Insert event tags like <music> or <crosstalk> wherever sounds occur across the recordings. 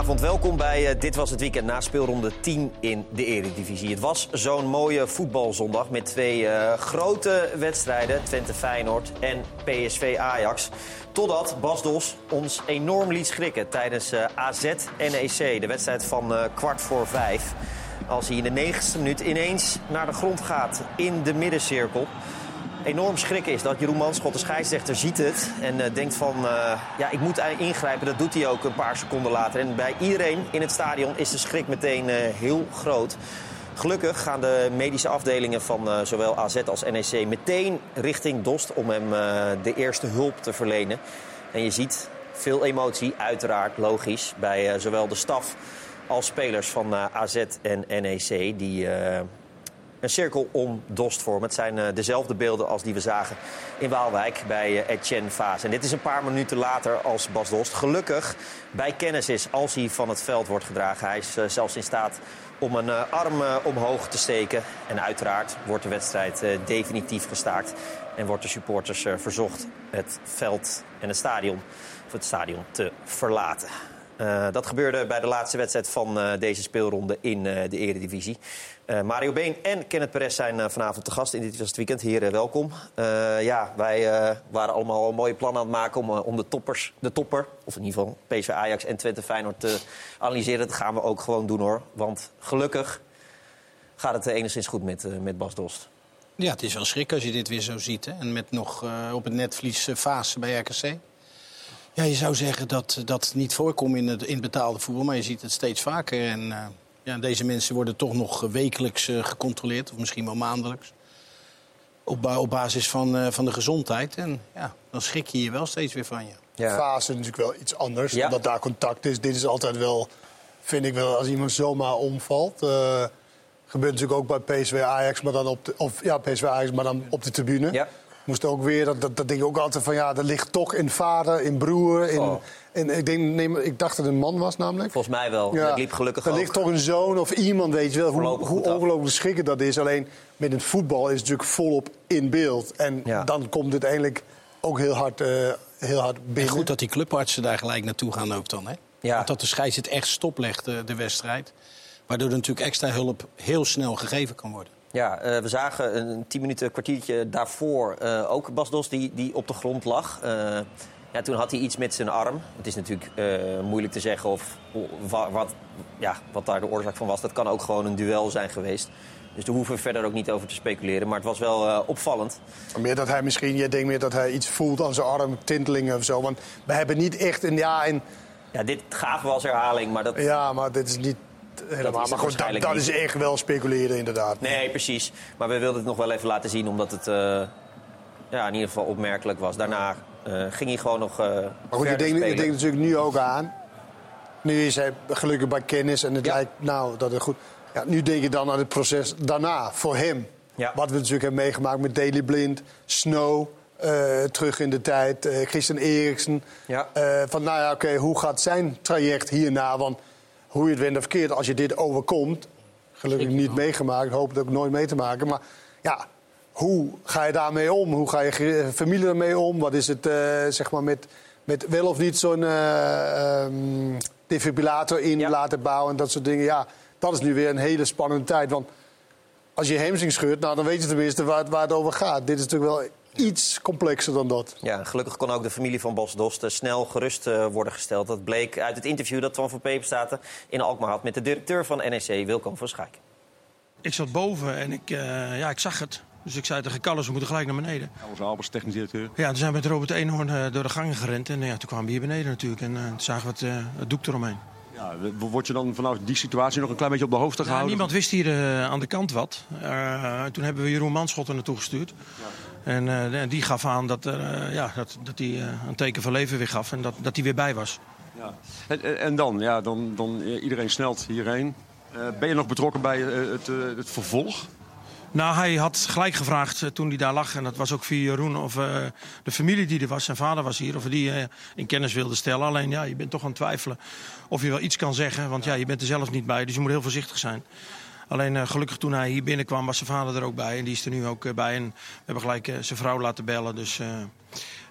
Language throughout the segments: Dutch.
Goedenavond, welkom bij uh, Dit Was Het Weekend na speelronde 10 in de Eredivisie. Het was zo'n mooie voetbalzondag met twee uh, grote wedstrijden. Twente-Feyenoord en PSV-Ajax. Totdat Bas Dos ons enorm liet schrikken tijdens uh, AZ-NEC. De wedstrijd van kwart voor vijf. Als hij in de negenste minuut ineens naar de grond gaat in de middencirkel enorm schrikken is dat Jeroen Manschot, de scheidsrechter, ziet het. En uh, denkt van, uh, ja, ik moet ingrijpen. Dat doet hij ook een paar seconden later. En bij iedereen in het stadion is de schrik meteen heel groot. Gelukkig gaan de medische afdelingen van zowel AZ als NEC meteen richting Dost... om hem de eerste hulp te verlenen. En je ziet veel emotie, uiteraard, logisch, bij zowel de staf als spelers van AZ en NEC... die een cirkel om Dost vormen. Het zijn uh, dezelfde beelden als die we zagen in Waalwijk bij uh, Etienne Vaas. En dit is een paar minuten later als Bas Dost gelukkig bij kennis is als hij van het veld wordt gedragen. Hij is uh, zelfs in staat om een arm omhoog te steken. En uiteraard wordt de wedstrijd definitief gestaakt. En wordt de supporters verzocht het veld en het stadion, het stadion te verlaten. Dat gebeurde bij de laatste wedstrijd van deze speelronde in de Eredivisie. Mario Been en Kenneth Perez zijn vanavond te gast in dit was het weekend. Heren, welkom. ja, wij waren allemaal een mooie plannen aan het maken om, om de, toppers, de topper... of in ieder geval PSV Ajax en Twente Feyenoord te analyseren. Dat gaan we ook gewoon doen hoor. Want gelukkig gaat het enigszins goed met, met Bas Dost. Ja, het is wel schrik als je dit weer zo ziet. Hè? En met nog op het netvlies fase bij RKC. Ja, je zou zeggen dat dat niet voorkomt in het, in betaalde voetbal, maar je ziet het steeds vaker. En ja, deze mensen worden toch nog wekelijks uh, gecontroleerd, of misschien wel maandelijks. Op, op basis van, uh, van de gezondheid. En ja, dan schrik je je wel steeds weer van je. Ja. Fase is natuurlijk wel iets anders, ja. omdat daar contact is. Dit is altijd wel, vind ik wel, als iemand zomaar omvalt. gebeurt natuurlijk ook bij PSV Ajax, maar dan op de, of ja, PSV Ajax, maar dan op de tribune. Ja moest ook weer, dat, dat, dat denk ik ook altijd van ja, dat ligt toch in vader, in broer. In, oh. in, ik, denk, nee, ik dacht dat het een man was namelijk. Volgens mij wel. Ja. Dat liep gelukkig Er ligt toch een zoon of iemand, weet je wel, hoe, hoe ongelooflijk schrikken dat is. Alleen met het voetbal is het natuurlijk volop in beeld. En dan komt het eigenlijk ook heel hard, uh, heel hard binnen. En goed dat die clubartsen daar gelijk naartoe gaan ook dan, hè? Ja. Want dat de scheids het echt stoplegt, de, de wedstrijd. Waardoor er natuurlijk extra hulp heel snel gegeven kan worden. Ja, uh, we zagen een tien minuten, kwartiertje daarvoor uh, ook Bas Dos die, die op de grond lag. Uh, ja, toen had hij iets met zijn arm. Het is natuurlijk moeilijk te zeggen of, wat, wat, ja, wat daar de oorzaak van was. Dat kan ook gewoon een duel zijn geweest. Dus daar hoeven we verder ook niet over te speculeren. Maar het was wel opvallend. Meer dat hij misschien, je denkt meer dat hij iets voelt aan zijn arm, tintelingen of zo. Want we hebben niet echt een ja in. Ja, dit gaven we als herhaling, maar dat... Ja, maar dit is niet helemaal. Maar goed, dat, dat is echt wel speculeren inderdaad. Nee, precies. Maar we wilden het nog wel even laten zien, omdat het uh, ja, in ieder geval opmerkelijk was. Daarna uh, ging hij gewoon nog. Uh, maar goed, je denkt, je denkt natuurlijk nu ook aan. Nu is hij gelukkig bij kennis en het ja. lijkt nou dat het goed. Ja, nu denk je dan aan het proces daarna voor hem. Ja. Wat we natuurlijk hebben meegemaakt met Daily Blind, Snow. Uh, terug in de tijd, uh, Christian Eriksen. Ja. Uh, van nou ja, oké, hoe gaat zijn traject hierna? Want hoe je het went of verkeerd, als je dit overkomt... gelukkig niet meegemaakt, hoop het ook nooit mee te maken... maar ja, hoe ga je daarmee om? Hoe ga je familie ermee om? Wat is het, uh, zeg maar, met, met wel of niet zo'n uh, um, defibrillator in laten bouwen en dat soort dingen? Ja, dat is nu weer een hele spannende tijd. Want als je hemzing scheurt, nou, dan weet je tenminste waar waar het over gaat. Dit is natuurlijk wel iets complexer dan dat. Ja, gelukkig kon ook de familie van Bas Dost eh, snel gerust uh, worden gesteld. Dat bleek uit het interview dat Twan van Peperstaten in Alkmaar had... met de directeur van NEC, Wilco van Schaik. Ik zat boven en ik, uh, ja, ik zag het. Dus ik zei tegen Carlos, we moeten gelijk naar beneden. Ja, onze Albers, technisch directeur. Ja, toen zijn we met Robert Eenhoorn uh, door de gangen gerend. En ja, toen kwamen we hier beneden natuurlijk. En toen zagen we het, het doek eromheen. Ja, word je dan vanaf die situatie nog een klein beetje op de hoogte gehouden? niemand wist hier aan de kant wat. toen hebben we Jeroen Manschot er naartoe gestuurd. Ja. En uh, die gaf aan dat, uh, ja, dat, dat hij uh, een teken van leven weer gaf en dat, dat hij weer bij was. Ja. En, en dan? Ja, dan, dan iedereen snelt hierheen. ben je nog betrokken bij het, het vervolg? Nou, hij had gelijk gevraagd toen hij daar lag. En dat was ook via Jeroen of de familie die er was. Zijn vader was hier. Of die in kennis wilde stellen. Alleen ja, je bent toch aan het twijfelen of je wel iets kan zeggen. Want ja, je bent er zelf niet bij. Dus je moet heel voorzichtig zijn. Alleen uh, gelukkig toen hij hier binnenkwam was zijn vader er ook bij. En die is er nu ook uh, bij. En we hebben gelijk uh, zijn vrouw laten bellen. Dus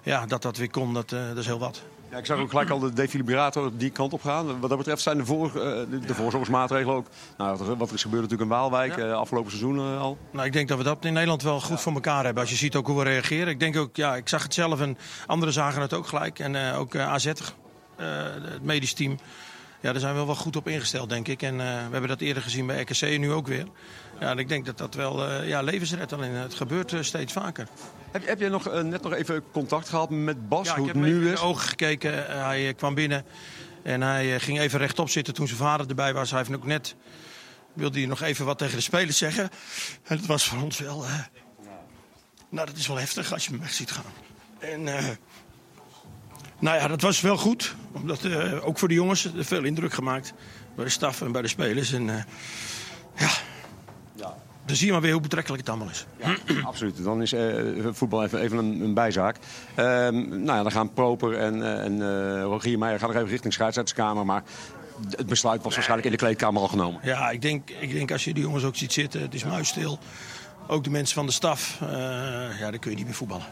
ja, dat dat weer kon, dat, dat is heel wat. Ja, ik zag ook gelijk al de defibrillator die kant op gaan. Wat dat betreft zijn de, voor, de, de voorzorgsmaatregelen ook... Nou, wat er is gebeurd natuurlijk in Waalwijk, ja. afgelopen seizoen al. Nou, ik denk dat we dat in Nederland wel goed ja. voor elkaar hebben. Als je ziet ook hoe we reageren. Ik denk ook, ja, ik zag het zelf en anderen zagen het ook gelijk. En ook AZ, het medisch team. Ja, daar zijn we wel goed op ingesteld, denk ik. En we hebben dat eerder gezien bij RKC en nu ook weer. Ja, en ik denk dat dat wel ja, levensredt. Alleen het gebeurt steeds vaker. Heb, heb je nog, uh, net nog even contact gehad met Bas, ja, hoe ik het heb nu in is? de ogen gekeken. Uh, hij uh, kwam binnen en hij ging even rechtop zitten toen zijn vader erbij was. Hij heeft ook net, wilde hij nog even wat tegen de spelers zeggen. En dat was voor ons wel, nou dat is wel heftig als je hem weg ziet gaan. En nou ja, dat was wel goed. Omdat, ook voor de jongens, veel indruk gemaakt. Bij de staf en bij de spelers. En ja... Ja. Dan zie je maar weer hoe betrekkelijk het allemaal is. Ja, <clears throat> absoluut. Dan is uh, voetbal even, even een, een bijzaak. Uh, nou ja, dan gaan Proper en, en Rogier Meijer gaan nog even richting scheidsrechtskamer. Maar het besluit was waarschijnlijk in de kleedkamer al genomen. Ja, ik denk, ik denk als je die jongens ook ziet zitten, het is muisstil. Ook de mensen van de staf, ja, dan kun je niet meer voetballen.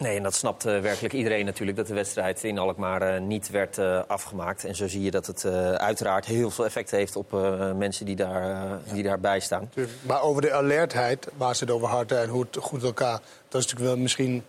Nee, en dat snapt uh, werkelijk iedereen natuurlijk dat de wedstrijd in Alkmaar uh, niet werd uh, afgemaakt. En zo zie je dat het uiteraard heel veel effect heeft op mensen die, daar, die daarbij staan. Maar over de alertheid, waar ze het over hadden en hoe het goed elkaar... dat is natuurlijk wel misschien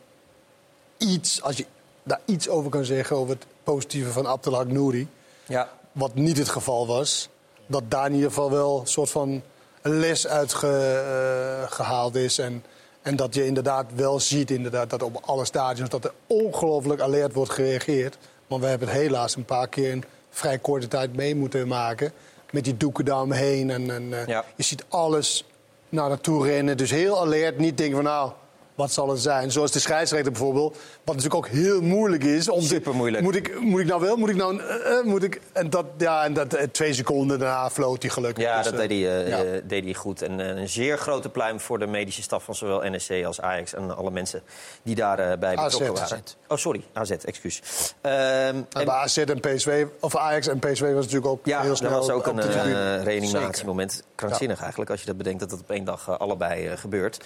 iets, als je daar iets over kan zeggen... over het positieve van Abdelhak Nouri. Ja. Wat niet het geval was. Dat daar in ieder geval wel een soort van les uit ge, gehaald is... En, en dat je inderdaad wel ziet inderdaad, dat op alle stadions dat er ongelooflijk alert wordt gereageerd. Maar we hebben het helaas een paar keer in vrij korte tijd mee moeten maken. Met die doeken daaromheen. En, en ja. je ziet alles naar naartoe rennen. Dus heel alert. Niet denken van nou, wat zal het zijn? Zoals de scheidsrechter bijvoorbeeld. Wat natuurlijk ook heel moeilijk is. Om Super moeilijk. Moet ik, moet ik nou wel? Moet ik nou... Uh, moet ik, en dat, ja, en dat, uh, twee seconden daarna floot hij gelukkig. Ja, dus, dat deed hij, ja. deed hij goed. En een zeer grote pluim voor de medische staf van zowel NSC als Ajax... en alle mensen die daarbij betrokken waren. AZ. Oh, sorry, AZ, excuus. Um, en bij AZ en PSV, of Ajax en PSV was natuurlijk ook ja, heel snel... Ja, dat was ook op een reanimatiemoment. Krankzinnig eigenlijk, als je dat bedenkt dat het op één dag allebei gebeurt.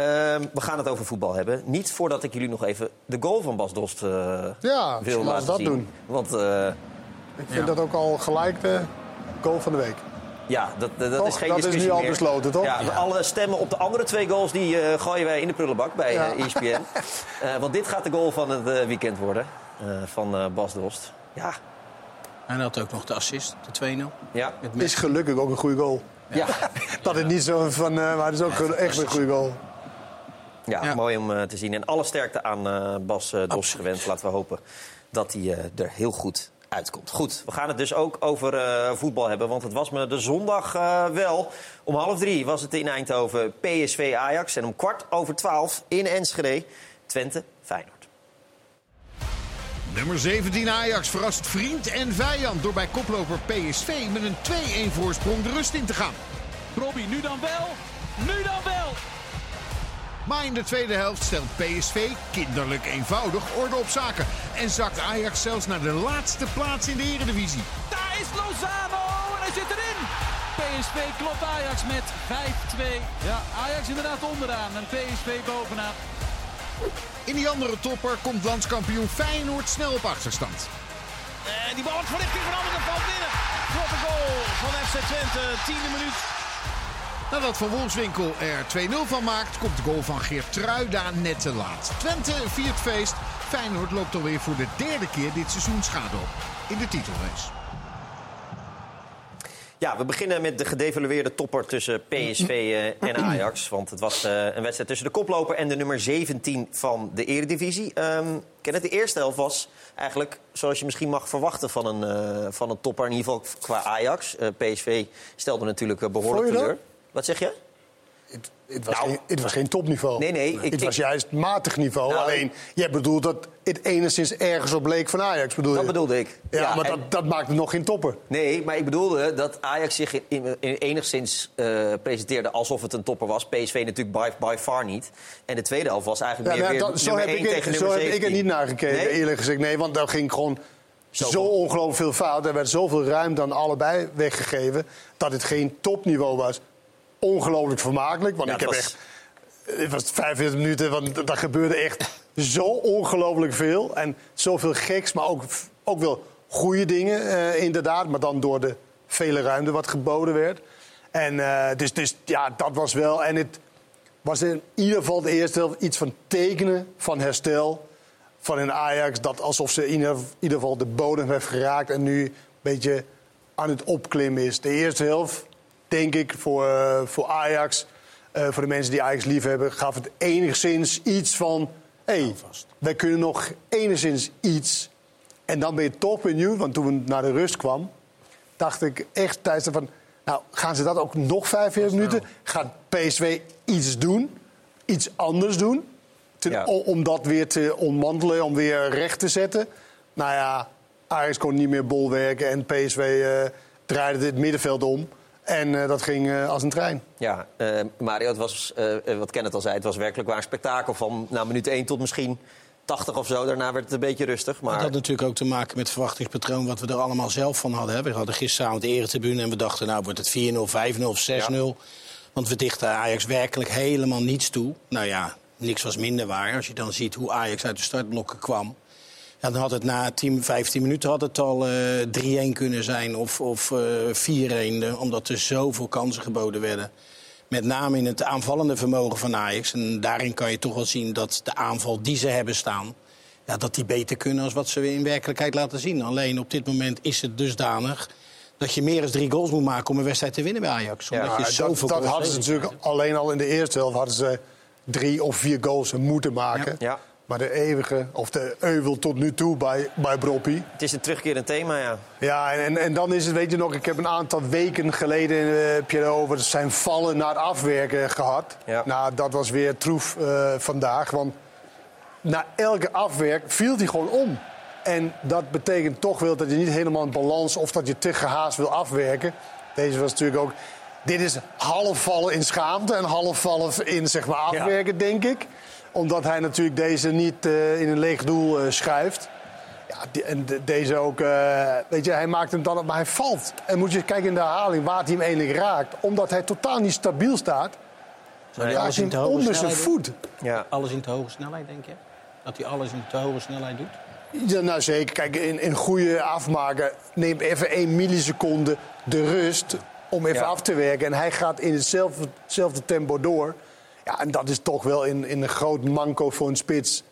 Uh, we gaan het over voetbal hebben. Niet voordat ik jullie nog even de goal van Bas Dost uh, ja, wil laten dat zien. doen. Want, uh, ik vind ja. dat ook al gelijk de goal van de week. Ja, dat, dat, toch? is geen dat discussie is nu al meer. besloten, toch? Ja, alle stemmen op de andere twee goals die uh, gooien wij in de prullenbak bij Ja. uh, ESPN. uh, <laughs> want dit gaat de goal van het uh, weekend worden van Bas Dost. Ja. En had ook nog de assist, de 2-0. Ja. Het is gelukkig ook een goede goal. Ja. <laughs> dat is niet zo van, uh, maar het is ook echt een goede goal. Ja, ja, mooi om uh, te zien. En alle sterkte aan uh, Bas uh, Dos gewend. Laten we hopen dat hij er heel goed uitkomt. Goed, we gaan het dus ook over voetbal hebben. Want het was me de zondag wel. Om half drie was het in Eindhoven PSV Ajax. En om kwart over twaalf in Enschede Twente Feyenoord. Nummer 17 Ajax verrast vriend en vijand door bij koploper PSV met een 2-1 voorsprong de rust in te gaan. Robbie, nu dan wel? Nu dan wel! Maar in de tweede helft stelt PSV kinderlijk eenvoudig orde op zaken. En zakt Ajax zelfs naar de laatste plaats in de Eredivisie. Daar is Lozano en hij zit erin! PSV klopt Ajax met 5-2. Ja, Ajax inderdaad onderaan en PSV bovenaan. In die andere topper komt landskampioen Feyenoord snel op achterstand. En die bal wordt verlichting van Anderen valt binnen. Grote goal van FC Twente, tiende minuut. Nadat Van Wolfswinkel er 2-0 van maakt, komt de goal van Geert Truida net te laat. Twente viert feest. Feyenoord loopt alweer voor de derde keer dit seizoen schade op in de titelrace. Ja, we beginnen met de gedevalueerde topper tussen PSV uh, en Ajax. Want het was uh, een wedstrijd tussen de koploper en de nummer 17 van de Eredivisie. Um, ken het, de eerste helft was eigenlijk zoals je misschien mag verwachten van een, uh, van een topper. In ieder geval qua Ajax. PSV stelde natuurlijk behoorlijk teleur. Wat zeg je? Het, het, was nou, geen, het was geen topniveau. Nee, nee. Het was juist matig niveau. Nou, Alleen, jij bedoelt dat het enigszins ergens op leek van Ajax. Bedoel dat je? bedoelde ik. Ja, ja maar en... dat, dat maakt het nog geen topper. Nee, maar ik bedoelde dat Ajax zich in, in, in enigszins uh, presenteerde alsof het een topper was. PSV natuurlijk by, by far niet. En de tweede helft was eigenlijk ja, meer dat, weer zo heb 1 ik, tegen zo nummer heb 17. ik er niet naar gekeken, nee? eerlijk gezegd. Nee, want daar ging gewoon zo, zo ongelooflijk veel fout. Er werd zoveel ruimte aan allebei weggegeven... dat het geen topniveau was. Ongelooflijk vermakelijk, want Ja, ik heb was... echt... Het was 45 minuten, want dat gebeurde echt zo ongelooflijk veel. En zoveel geks, maar ook, ook wel goede dingen, eh, inderdaad. Maar dan door de vele ruimte wat geboden werd. En uh, dus, dus ja, dat was wel. En het was in ieder geval de eerste helft iets van tekenen van herstel. Van een Ajax dat alsof ze in ieder, ieder geval de bodem heeft geraakt. En nu een beetje aan het opklimmen is. De eerste helft, denk ik, voor, uh, voor Ajax. Uh, voor de mensen die Ajax lief hebben, gaf het enigszins iets van. Hé, hey, wij kunnen nog enigszins iets. En dan ben je toch benieuwd, want toen het naar de rust kwam, dacht ik echt tijdens van. Nou, gaan ze dat ook nog 45 minuten? Gaat PSV iets doen? Iets anders doen? Ten, ja. Om dat weer te ontmantelen, om weer recht te zetten? Nou ja, Ajax kon niet meer bolwerken en PSV uh, draaide het middenveld om. En uh, dat ging uh, als een trein. Ja, Mario, het was, wat Kenneth al zei, het was werkelijk waar een spektakel van na minuut 1 tot misschien 80 of zo. Daarna werd het een beetje rustig. Maar... Dat had natuurlijk ook te maken met het verwachtingspatroon wat we er allemaal zelf van hadden. Hè. We hadden gisteravond de eretribune en we dachten, nou wordt het 4-0, 5-0 of 6-0. Ja. Want we dichten Ajax werkelijk helemaal niets toe. Nou ja, niks was minder waar. Als je dan ziet hoe Ajax uit de startblokken kwam. Ja, dan had het na 10, 15 minuten had het al uh, 3-1 kunnen zijn of, of uh, 4-1. Omdat er zoveel kansen geboden werden. Met name in het aanvallende vermogen van Ajax. En daarin kan je toch wel zien dat de aanval die ze hebben staan... Ja, dat die beter kunnen als wat ze in werkelijkheid laten zien. Alleen op dit moment is het dusdanig dat je meer dan drie goals moet maken om een wedstrijd te winnen bij Ajax. Omdat ja, je zoveel dat, dat hadden ze natuurlijk alleen al in de eerste helft hadden ze drie of vier goals moeten maken. Ja. Maar de eeuwige, of de euvel tot nu toe bij, bij Broppie. Het is een terugkerend thema, ja. Ja, en, en dan is het, weet je nog, ik heb een aantal weken geleden uh, heb je over zijn vallen naar afwerken gehad. Ja. Nou, dat was weer troef uh, vandaag. Want na elke afwerk viel hij gewoon om. En dat betekent toch wel dat je niet helemaal in balans of dat je te gehaast wil afwerken. Deze was natuurlijk ook. Dit is half vallen in schaamte en half vallen in zeg maar, afwerken, ja. denk ik omdat hij natuurlijk deze niet uh, in een leeg doel uh, schuift. Ja, die, en de, deze ook, uh, weet je, hij maakt hem dan op, maar hij valt. En moet je kijken in de herhaling waar hij hem eigenlijk raakt. Omdat hij totaal niet stabiel staat. Zou hij alles in te hoge onder zijn voet. Ja. Alles in te hoge snelheid, denk je? Dat hij alles in te hoge snelheid doet? Ja, nou zeker. Kijk, in, in goede afmaken neemt even één milliseconde de rust om even ja. af te werken. En hij gaat in hetzelfde, hetzelfde tempo door. Ja, en dat is toch wel in, in een groot manco voor een spits.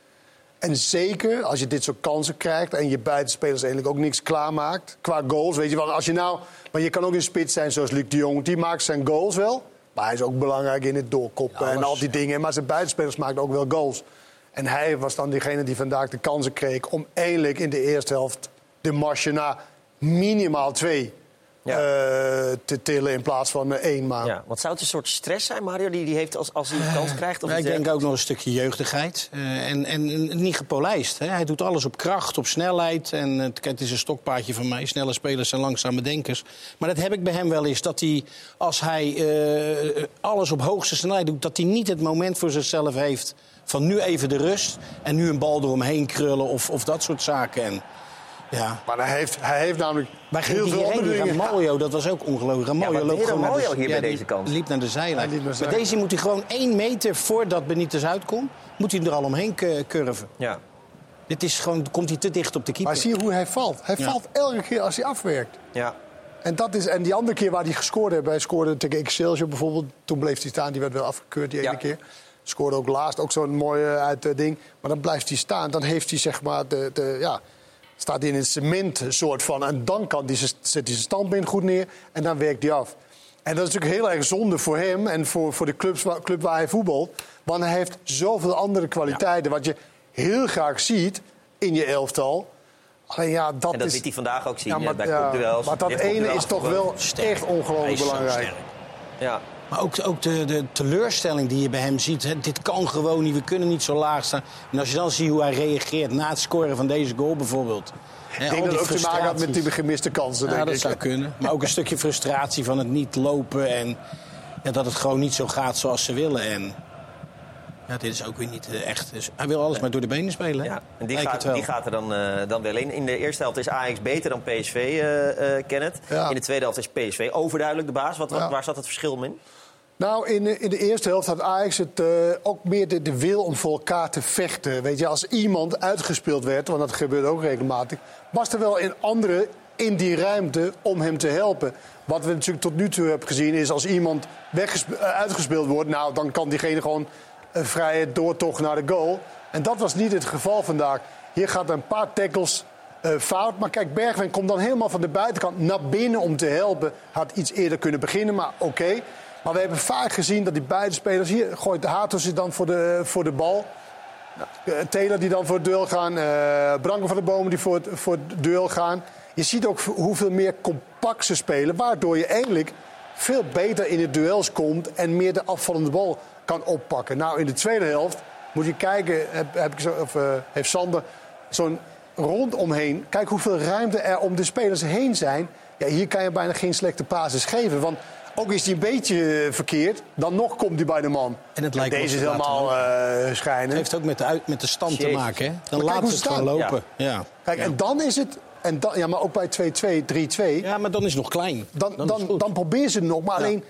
En zeker als je dit soort kansen krijgt en je buitenspelers eigenlijk ook niks klaarmaakt qua goals. Weet je wel, als je nou. Maar je kan ook een spits zijn zoals Luc de Jong, die maakt zijn goals wel. Maar hij is ook belangrijk in het doorkoppen ja, en al die dingen. Maar zijn buitenspelers maken ook wel goals. En hij was dan diegene die vandaag de kansen kreeg om eindelijk in de eerste helft de marge naar minimaal twee ja. uh, te tillen in plaats van uh, één maand. Ja, wat zou het een soort stress zijn, Mario, die die heeft als, als hij de kans krijgt? Of ja, ik denk ook nog een stukje jeugdigheid. Uh, en, en niet gepolijst. Hè. Hij doet alles op kracht, op snelheid. En het, het is een stokpaardje van mij. Snelle spelers zijn langzame denkers. Maar dat heb ik bij hem wel eens. Dat hij, als hij alles op hoogste snelheid doet... dat hij niet het moment voor zichzelf heeft van nu even de rust... en nu een bal eromheen krullen of, of dat soort zaken. En, ja. Maar hij heeft, hij heeft namelijk Bij heel veel andere dingen. Mario, dat was ook ongelooflijk. Mario ja, loopt gewoon naar de, hier ja, bij deze kant. liep naar de zijlijn. Bij deze moet hij gewoon één meter voordat Benitez uitkomt... moet hij er al omheen curven. Ja. Dit is gewoon, komt hij te dicht op de keeper. Maar zie je hoe hij valt. Hij ja. valt elke keer als hij afwerkt. Ja. En, dat is, en die andere keer waar hij gescoord heeft... hij scoorde tegen Excelsior bijvoorbeeld. Toen bleef hij staan, die werd wel afgekeurd die ene ja. keer. Scoorde ook laatst, ook zo'n mooi uh, uit uh, ding. Maar dan blijft hij staan. Dan heeft hij zeg maar de... de ja, staat in een cement soort van. En dan kan die, zet hij zijn standbeen goed neer en dan werkt hij af. En dat is natuurlijk heel erg zonde voor hem en voor, voor de clubs, club waar hij voetbalt. Want hij heeft zoveel andere kwaliteiten. Ja. Wat je heel graag ziet in je elftal. Alleen ja, dat en dat is... liet hij vandaag ook zien ja, maar, bij ja. Maar dat ene is toch wel sterk. echt ongelooflijk belangrijk. Ja. Maar ook, ook de, de, teleurstelling die je bij hem ziet. Hè, dit kan gewoon niet, we kunnen niet zo laag staan. En als je dan ziet hoe hij reageert na het scoren van deze goal bijvoorbeeld. Ik denk dat het ook te maken had met die gemiste kansen. Ja, denk dat ik. zou kunnen. Maar ook een <laughs> stukje frustratie van het niet lopen. En ja, dat het gewoon niet zo gaat zoals ze willen. En ja, dit is ook weer niet echt. Dus hij wil alles maar door de benen spelen. Ja, en die, gaat, die gaat er dan, uh, dan wel in. In de eerste helft is Ajax beter dan PSV, uh, uh, Kenneth. Ja. In de tweede helft is PSV overduidelijk de baas. Wat, wat, ja. Waar zat het verschil in? Nou, in, in de eerste helft had Ajax het, uh, ook meer de, de, wil om voor elkaar te vechten. Weet je, als iemand uitgespeeld werd, want dat gebeurt ook regelmatig, was er wel een andere in die ruimte om hem te helpen. Wat we natuurlijk tot nu toe hebben gezien is als iemand uitgespeeld wordt, nou, dan kan diegene gewoon een vrije doortocht naar de goal. En dat was niet het geval vandaag. Hier gaat een paar tackles fout. Maar kijk, Bergwijn komt dan helemaal van de buitenkant naar binnen om te helpen. Had iets eerder kunnen beginnen, maar oké. Maar we hebben vaak gezien dat die beide spelers... Hier gooit de Hatos dan voor de, voor de bal. Uh, Taylor die dan voor het duel gaan. Uh, Branko van de Bomen die voor het, voor het duel gaan. Je ziet ook hoeveel meer compact ze spelen. Waardoor je eigenlijk veel beter in de duels komt... en meer de afvallende bal kan oppakken. Nou, in de tweede helft moet je kijken... Heb, heb ik zo, of, uh, heeft Sander zo'n rondomheen. Kijk hoeveel ruimte er om de spelers heen zijn. Ja, hier kan je bijna geen slechte basis geven. Want ook is hij een beetje verkeerd, dan nog komt hij bij de man. En het lijkt Deze is helemaal uh, schijnen. Het heeft ook met de, uit, met de stand te maken. Hè? Dan laat het gewoon lopen. Ja. Kijk, en dan is het... En dan, ja, maar ook bij 2-2, 3-2. Ja, maar dan is het nog klein. Dan, dan, dan, dan probeer ze het nog. Maar alleen,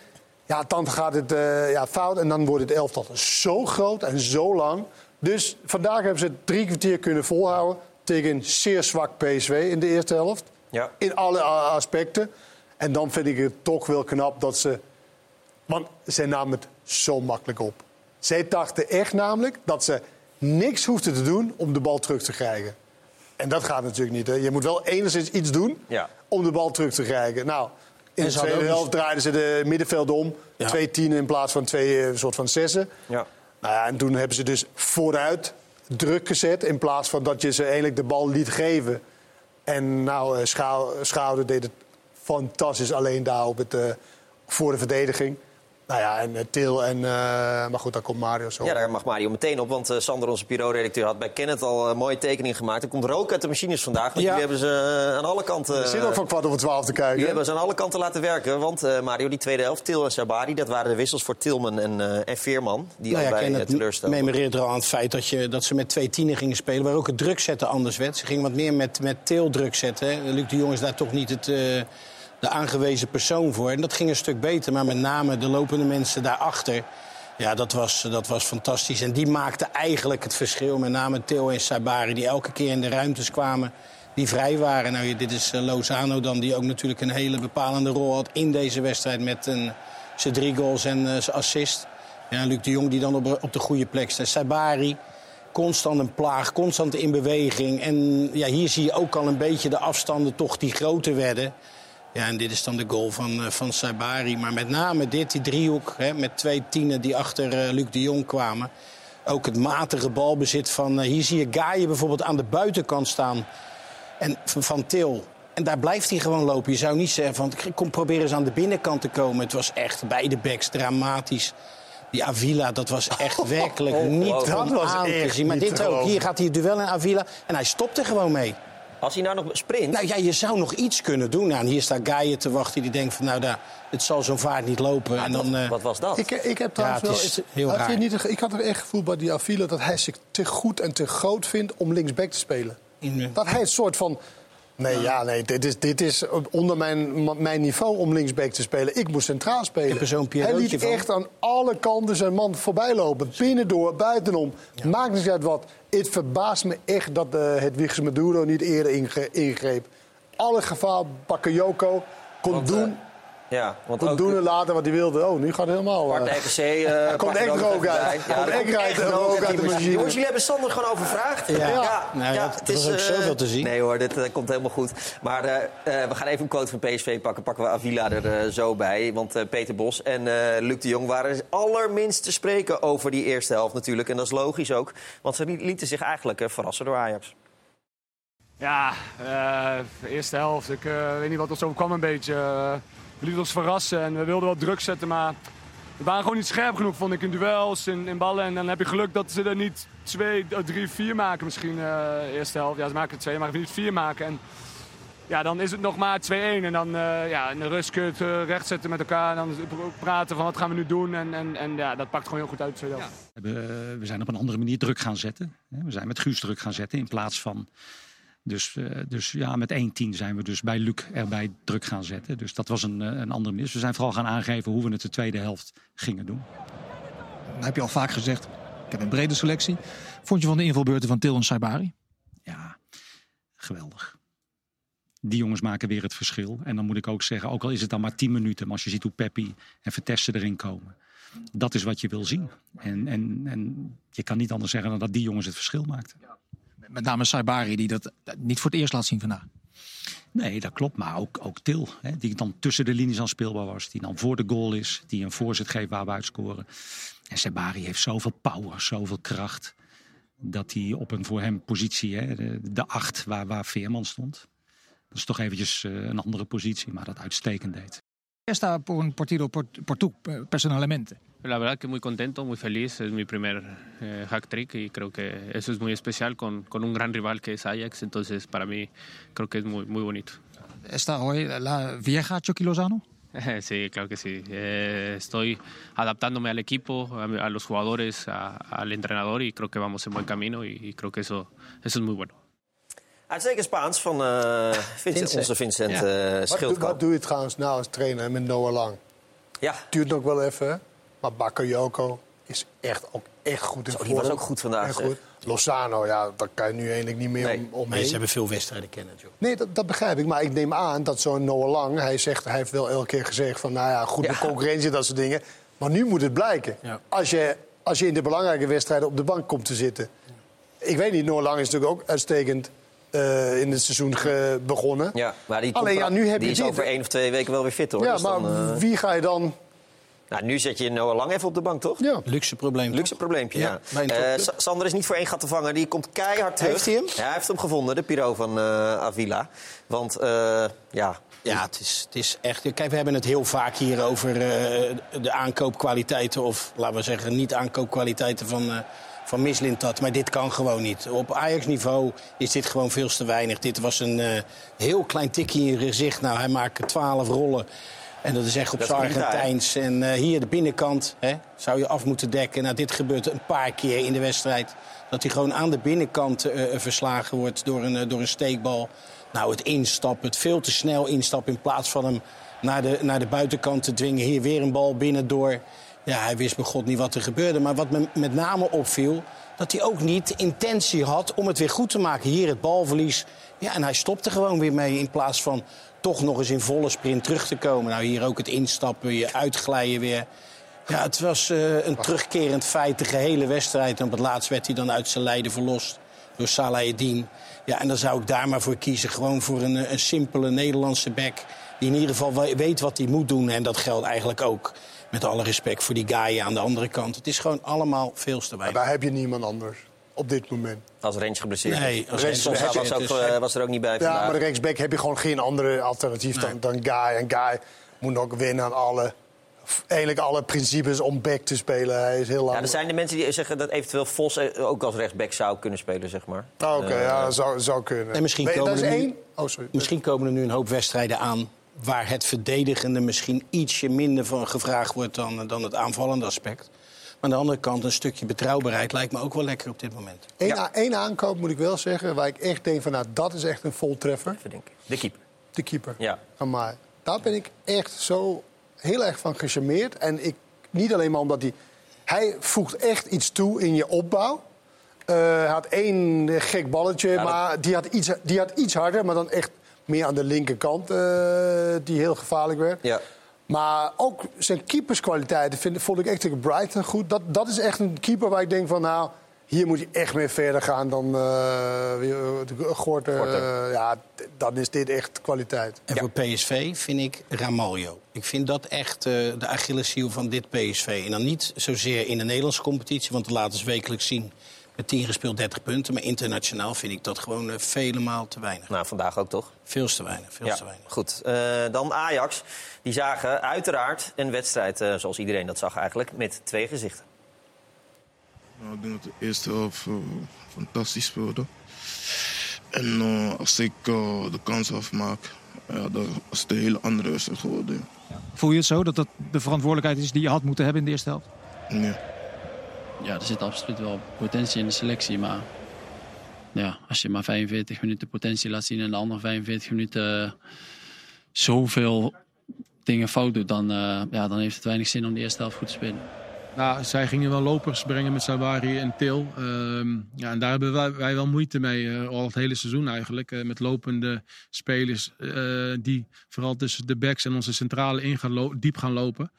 ja, dan gaat het uh, ja, fout. En dan wordt het elftal zo groot en zo lang. Dus vandaag hebben ze drie kwartier kunnen volhouden tegen een zeer zwak PSV in de eerste helft. Ja. In alle aspecten. En dan vind ik het toch wel knap dat ze. Want zij namen het zo makkelijk op. Zij dachten echt namelijk dat ze niks hoefden te doen om de bal terug te krijgen. En dat gaat natuurlijk niet. Hè. Je moet wel enigszins iets doen ja. om de bal terug te krijgen. Nou, in de tweede helft draaiden ze de middenveld om. Ja. Twee tienen in plaats van twee soort van zessen. Ja. Nou ja, en toen hebben ze dus vooruit druk gezet. In plaats van dat je ze eigenlijk de bal liet geven. En nou, Schouder deed het fantastisch alleen daar op het, uh, voor de verdediging. Nou ja, en uh, Til en... Uh, maar goed, daar komt Mario zo. Ja, daar mag Mario meteen op. Want uh, Sander, onze Piro-redacteur, had bij Kenneth al een mooie tekening gemaakt. Er komt rook uit de machines vandaag. Want ja. jullie hebben ze aan alle kanten... Er zit ook van kwart over twaalf te kijken. Jullie hebben ze aan alle kanten laten werken. Want Mario, die tweede helft, Til en Sabari... dat waren de wissels voor Tilman en, en Veerman. Die nou ja, allebei teleurstelden. memoreert er al aan het feit dat, je, dat ze met twee tienen gingen spelen... waar ook het druk zetten anders werd. Ze gingen wat meer met, met Til druk zetten. Luc de Jong is daar toch niet het de aangewezen persoon voor. En dat ging een stuk beter, maar met name de lopende mensen daarachter. Ja, dat was, dat was fantastisch. En die maakten eigenlijk het verschil. Met name Theo en Sabari, die elke keer in de ruimtes kwamen die vrij waren. Nou, dit is Lozano dan, die ook natuurlijk een hele bepalende rol had in deze wedstrijd met een, zijn drie goals en uh, zijn assist. Ja, Luc de Jong die dan op, op de goede plek staat. Sabari, constant een plaag, constant in beweging. En ja, hier zie je ook al een beetje de afstanden toch die groter werden. Ja, en dit is dan de goal van, uh, van Sabari. Maar met name dit, die driehoek, hè, met twee tienen die achter uh, Luc de Jong kwamen. Ook het matige balbezit van... Uh, hier zie je Gaaien bijvoorbeeld aan de buitenkant staan. En van, van Til. En daar blijft hij gewoon lopen. Je zou niet zeggen van, kom proberen eens aan de binnenkant te komen. Het was echt bij de backs dramatisch. Die Avila, dat was echt <laughs> werkelijk oh, niet oh, van aan te zien. Maar dit ook. Hier gaat hij het duel in Avila. En hij stopt er gewoon mee. Als hij nou nog sprint... Nou ja, je zou nog iets kunnen doen. Nou, en hier staat Gaier te wachten die denkt van... nou, daar, het zal zo'n vaart niet lopen. Ja, en dan, uh... Wat was dat? Ik, ik heb trouwens ja, wel... Is heel had raar. Niet, ik had er echt gevoel bij die Avila... dat hij zich te goed en te groot vindt om linksback te spelen. Dat hij een soort van... Nee, ja, nee, dit is, dit is onder mijn, mijn niveau om linksback te spelen. Ik moest centraal spelen. Hij liet van. echt aan alle kanten zijn man voorbij lopen. Binnendoor, buitenom. Ja. Maakt niet uit wat. Het verbaast me echt dat uh, het Wiegers Maduro niet eerder ingreep. Alle gevaar Bakayoko kon Want, doen... Uh, ja, want kon ook, doen en laten wat hij wilde. Oh, nu gaat het helemaal... Part uh, RKC... Uh, komt echt rook uit. Ja, komt echt uit, rook uit de machine. Jongens, jullie hebben Sander gewoon overvraagd. Ja, ja, nou, ja dat, het dat is ook zoveel te zien. Nee hoor, dit uh, komt helemaal goed. Maar uh, we gaan even een quote van PSV pakken. Pakken we Avila er zo bij. Want Peter Bos en Luc de Jong waren allerminst te spreken over die eerste helft natuurlijk. En dat is logisch ook. Want ze lieten zich eigenlijk verrassen door Ajax. Ja, de eerste helft. Ik weet niet wat ons overkwam een beetje. We lieten ons verrassen en we wilden wel druk zetten, maar we waren gewoon niet scherp genoeg, vond ik, in duels, in, ballen. En dan heb je geluk dat ze er niet twee, drie, vier maken misschien uh, eerste helft. Ja, ze maken er twee, maar niet vier maken. En ja, dan is het nog maar 2-1. En dan uh, ja, in de rust het rechtzetten met elkaar. En dan praten van wat gaan we nu doen. En, en, en ja, dat pakt gewoon heel goed uit. Ja. We, we zijn op een andere manier druk gaan zetten. We zijn met Guus druk gaan zetten in plaats van Dus, dus ja, met 1-10 zijn we dus bij Luc erbij druk gaan zetten. Dus dat was een, een andere mis. We zijn vooral gaan aangeven hoe we het de tweede helft gingen doen. Dan heb je al vaak gezegd, ik heb een brede selectie. Vond je van de invalbeurten van Til en Saibari? Ja, geweldig. Die jongens maken weer het verschil. En dan moet ik ook zeggen, ook al is het dan maar 10 minuten. Maar als je ziet hoe Peppi en Vertessen erin komen. Dat is wat je wil zien. En, en, en je kan niet anders zeggen dan dat die jongens het verschil maakten. Met name Saibari, die dat niet voor het eerst laat zien vandaag. Nee, dat klopt. Maar ook, ook Til, hè, die dan tussen de linies aan speelbaar was. Die dan voor de goal is. Die een voorzet geeft waar we uitscoren. En Sabari heeft zoveel power, zoveel kracht. Dat hij op een voor hem positie, hè, de, de acht waar, waar Veerman stond. Dat is toch eventjes uh, een andere positie, maar dat uitstekend deed. Está por un partido por, por tú, personalmente. La verdad que muy contento, muy feliz. Es mi primer eh, hack trick y creo que eso es muy especial con, con un gran rival que es Ajax. Entonces, para mí, creo que es muy, muy bonito. ¿Está hoy la vieja Chucky Lozano? <laughs> Sí, claro que sí. Eh, estoy adaptándome al equipo, a, a los jugadores, a, al entrenador y creo que vamos en buen camino y, y creo que eso, eso es muy bueno. Uitstekend Spaans van uh, Vincent, Vincent, onze Vincent ja. uh, Schildkamp. Wat, wat doe je trouwens nou als trainer met Noah Lang? Ja. Duurt nog wel even, maar Bakayoko is echt ook echt goed in Zo, Die was ook goed vandaag. Goed. Lozano, ja, daar kan je nu eigenlijk niet meer nee. om, omheen. Nee, ze hebben veel wedstrijden kennen, joh. Nee, dat, dat, begrijp ik. Maar ik neem aan dat zo'n Noah Lang... Hij, zegt, hij heeft wel elke keer gezegd van... nou ja, goed, de concurrentie, dat soort dingen. Maar nu moet het blijken. Ja. Als, je, als je in de belangrijke wedstrijden op de bank komt te zitten. Ik weet niet, Noah Lang is natuurlijk ook uitstekend... Uh, in het seizoen begonnen. Ja, maar die, Alleen, ja, nu heb die je is dit. over één of twee weken wel weer fit, hoor. Ja, dus maar dan, uh... wie ga je dan... Nou, nu zet je Noah Lang even op de bank, toch? Ja. Luxe probleem. Luxe probleempje, ja. ja. Uh, Sander is niet voor één gat te vangen. Die komt keihard terug. Heeft hij hem? Ja, hij heeft hem gevonden, de Piro van uh, Avila. Want, uh, ja... Ja, het is, het is echt... Kijk, we hebben het heel vaak hier over de aankoopkwaliteiten... of, laten we zeggen, niet-aankoopkwaliteiten van van Mislintat. Maar dit kan gewoon niet. Op Ajax-niveau is dit gewoon veel te weinig. Dit was een uh, heel klein tikje in je gezicht. Nou, hij maakt 12 rollen. En dat is echt op zijn Argentijns. En uh, hier de binnenkant hè, zou je af moeten dekken. Nou, dit gebeurt een paar keer in de wedstrijd. Dat hij gewoon aan de binnenkant uh, verslagen wordt door een, door een steekbal. Nou, het instappen, het veel te snel instappen... in plaats van hem naar de, naar de buitenkant te dwingen. Hier weer een bal binnendoor. Ja, hij wist bij God niet wat er gebeurde. Maar wat me met name opviel, dat hij ook niet intentie had om het weer goed te maken. Hier het balverlies. Ja, en hij stopte gewoon weer mee in plaats van toch nog eens in volle sprint terug te komen. Nou, hier ook het instappen, je uitglijden weer. Ja, het was uh, een terugkerend feit, de gehele wedstrijd. En op het laatst werd hij dan uit zijn lijden verlost door Salah Eddin. Ja, en dan zou ik daar maar voor kiezen. Gewoon voor een, een simpele Nederlandse back. Die in ieder geval weet wat hij moet doen. En dat geldt eigenlijk ook met alle respect voor die guy aan de andere kant. Het is gewoon allemaal veel te weinig. Maar daar heb je niemand anders op dit moment. Als Range geblesseerd. Nee, als Range was, was, ook, uh, was er ook niet bij Ja, vandaag. maar de rechtsback heb je gewoon geen andere alternatief nee. dan, dan Guy. En Guy moet ook winnen aan alle, eigenlijk alle principes om back te spelen. Hij is heel lang. Ja, er zijn de mensen die zeggen dat eventueel Vos ook als rechtsback zou kunnen spelen, zeg maar. Oh, Oké, okay, uh, ja, dat zou, zou kunnen. En misschien, komen er nu, één? Oh, sorry. misschien komen er nu een hoop wedstrijden aan waar het verdedigende misschien ietsje minder van gevraagd wordt dan, dan het aanvallende aspect. Maar aan de andere kant, een stukje betrouwbaarheid lijkt me ook wel lekker op dit moment. Eén ja. aankoop moet ik wel zeggen, waar ik echt denk van nou, dat is echt een voltreffer. De keeper. De keeper. Ja. Maar daar ben ik echt zo heel erg van gecharmeerd. En ik, niet alleen maar omdat hij... Hij voegt echt iets toe in je opbouw. Uh, hij had één gek balletje, ja, maar die, had iets, die had iets harder, maar dan echt meer aan de linkerkant, uh, die heel gevaarlijk werd. Ja. Maar ook zijn keeperskwaliteiten vind, vond ik echt tegen Brighton goed. Dat, dat is echt een keeper waar ik denk van, nou, hier moet hij echt mee verder gaan dan uh, Gorter. Uh, ja, dan is dit echt kwaliteit. En ja. voor PSV vind ik Ramaljo. Ik vind dat echt uh, de Achilleshiel van dit PSV. En dan niet zozeer in de Nederlandse competitie, want dat laten ze wekelijks zien met 10 gespeeld 30 punten. Maar internationaal vind ik dat gewoon uh, vele maal te weinig. Nou, vandaag ook toch? Veel te weinig. Veel ja, te weinig. Goed. Uh, dan Ajax. Die zagen uiteraard een wedstrijd, uh, zoals iedereen dat zag eigenlijk, met twee gezichten. Nou, ik denk dat de eerste helft fantastisch speelde. En als ik de kans afmaak, ja, dan is het een hele andere wedstrijd geworden. Voel je het zo dat dat de verantwoordelijkheid is die je had moeten hebben in de eerste helft? Nee ja, er zit absoluut wel potentie in de selectie. Maar ja, als je maar 45 minuten potentie laat zien en de andere 45 minuten uh, zoveel dingen fout doet, dan, uh, ja, dan heeft het weinig zin om de eerste helft goed te spelen. Nou, zij gingen wel lopers brengen met Sabari en Til. Uh, ja, en daar hebben wij, wij wel moeite mee, uh, al het hele seizoen eigenlijk. Met lopende spelers die vooral tussen de backs en onze centrale in gaan diep gaan lopen.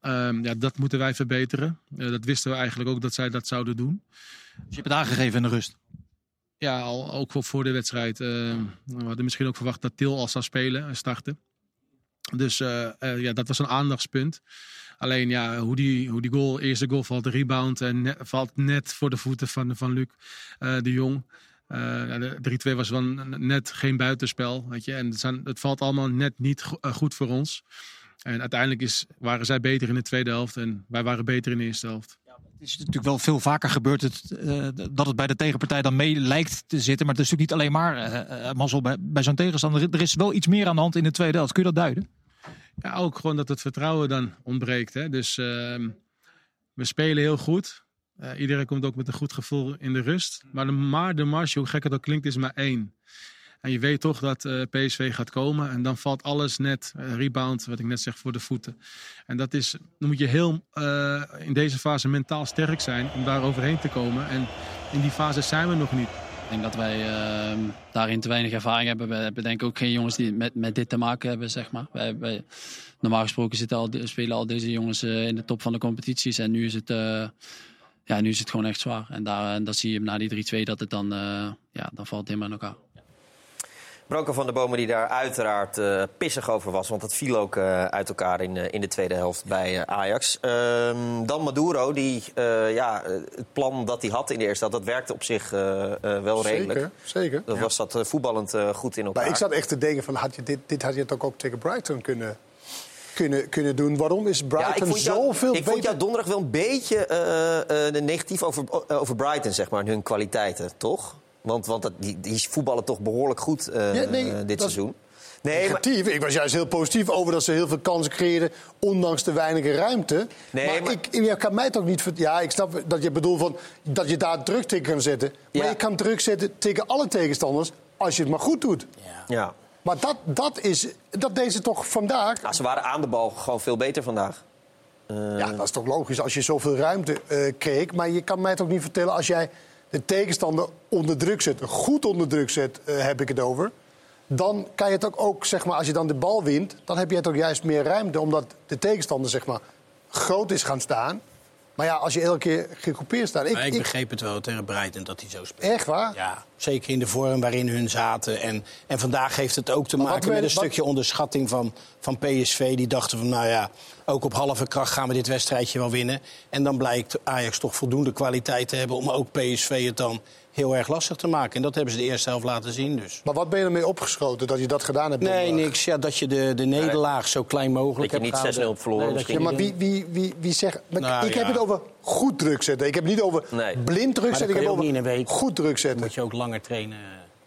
Ehm, ja, dat moeten wij verbeteren. dat wisten we eigenlijk ook dat zij dat zouden doen. Dus je hebt het aangegeven in de rust? Ja, al, ook voor de wedstrijd. Ehm, we hadden misschien ook verwacht dat Til al zou spelen en starten. Dus ja, dat was een aandachtspunt. Alleen ja, hoe die, hoe die goal, eerste goal valt, de rebound en net, valt net voor de voeten van, van Luc uh, de Jong. Uh, de 3-2 was wel net geen buitenspel. Weet je? En het, zijn, het valt allemaal net niet go uh, goed voor ons. En uiteindelijk is, waren zij beter in de tweede helft en wij waren beter in de eerste helft. Ja, het is natuurlijk wel veel vaker gebeurd het, uh, dat het bij de tegenpartij dan mee lijkt te zitten. Maar het is natuurlijk niet alleen maar mazzel bij, bij zo'n tegenstander. Er is wel iets meer aan de hand in de tweede helft. Kun je dat duiden? Ja, ook gewoon dat het vertrouwen dan ontbreekt. Hè? Dus uh, we spelen heel goed. Uh, iedereen komt ook met een goed gevoel in de rust. Maar de, maar de marge, hoe gek het ook klinkt, is maar één. En je weet toch dat uh, PSV gaat komen. En dan valt alles net, rebound, wat ik net zeg, voor de voeten. En dat is, dan moet je heel in deze fase mentaal sterk zijn om daar overheen te komen. En in die fase zijn we nog niet. Ik denk dat wij uh, daarin te weinig ervaring hebben. We hebben denk ik ook geen jongens die met, met dit te maken hebben, zeg maar. Wij, normaal gesproken zitten al, spelen al deze jongens in de top van de competities. En nu is het, ja, nu is het gewoon echt zwaar. En, daar, en dat zie je na die 3-2 dat het dan, ja, dan valt helemaal in elkaar. Branko van der Bomen die daar uiteraard uh, pissig over was. Want dat viel ook uh, uit elkaar in, uh, in de tweede helft bij Ajax. Ehm, dan Maduro, die, ja, het plan dat hij had in de eerste helft... dat werkte op zich wel redelijk. Zeker, zeker. Dat was dat voetballend goed in elkaar. Maar ik zat echt te denken van, had je dit, dit had je toch ook tegen Brighton kunnen... Kunnen, kunnen doen. Waarom is Brighton ja, zoveel Ik vond jou donderdag wel een beetje negatief over, over Brighton, zeg maar, hun kwaliteiten, toch? Want, want dat, die, die voetballen toch behoorlijk goed uh, ja, nee, dit seizoen. Nee, negatief. Maar... Ik was juist heel positief over dat ze heel veel kansen creëerden, ondanks de weinige ruimte. Nee, maar, maar... Ik, je kan mij toch niet... Ja, ik snap dat je bedoelt van, dat je daar druk tegen kan zetten. Maar ja. je kan druk zetten tegen alle tegenstanders als je het maar goed doet. Ja. ja. Maar dat, dat, is, dat deze toch vandaag... Ja, ze waren aan de bal gewoon veel beter vandaag. Uh... Ja, dat is toch logisch als je zoveel ruimte uh, kreeg. Maar je kan mij toch niet vertellen als jij de tegenstander onder druk zet, goed onder druk zet, uh, heb ik het over. Dan kan je het ook, ook, zeg maar, als je dan de bal wint, dan heb je het ook juist meer ruimte. Omdat de tegenstander, zeg maar, groot is gaan staan. Maar ja, als je elke keer gegroepeerd staat... Ik, ik, ik begreep het wel tegen Breiten dat hij zo speelt. Echt waar? Ja, zeker in de vorm waarin hun zaten. En, en vandaag heeft het ook te maar maken met een wat... stukje onderschatting van, van PSV. Die dachten van, nou ja, ook op halve kracht gaan we dit wedstrijdje wel winnen. En dan blijkt Ajax toch voldoende kwaliteit te hebben... om ook PSV het dan heel erg lastig te maken. En dat hebben ze de eerste helft laten zien. Dus. Maar wat ben je ermee opgeschoten dat je dat gedaan hebt? Nee, niks. Ja, dat je de, de nederlaag nee. zo klein mogelijk hebt Dat je niet 6-0 verloren nee, Ja, maar wie, wie, wie, wie zegt... Nou, ik ja. heb het over goed druk zetten. Ik heb het niet over nee. blind druk zetten. Ik heb het over week, goed druk zetten. moet je ook langer trainen.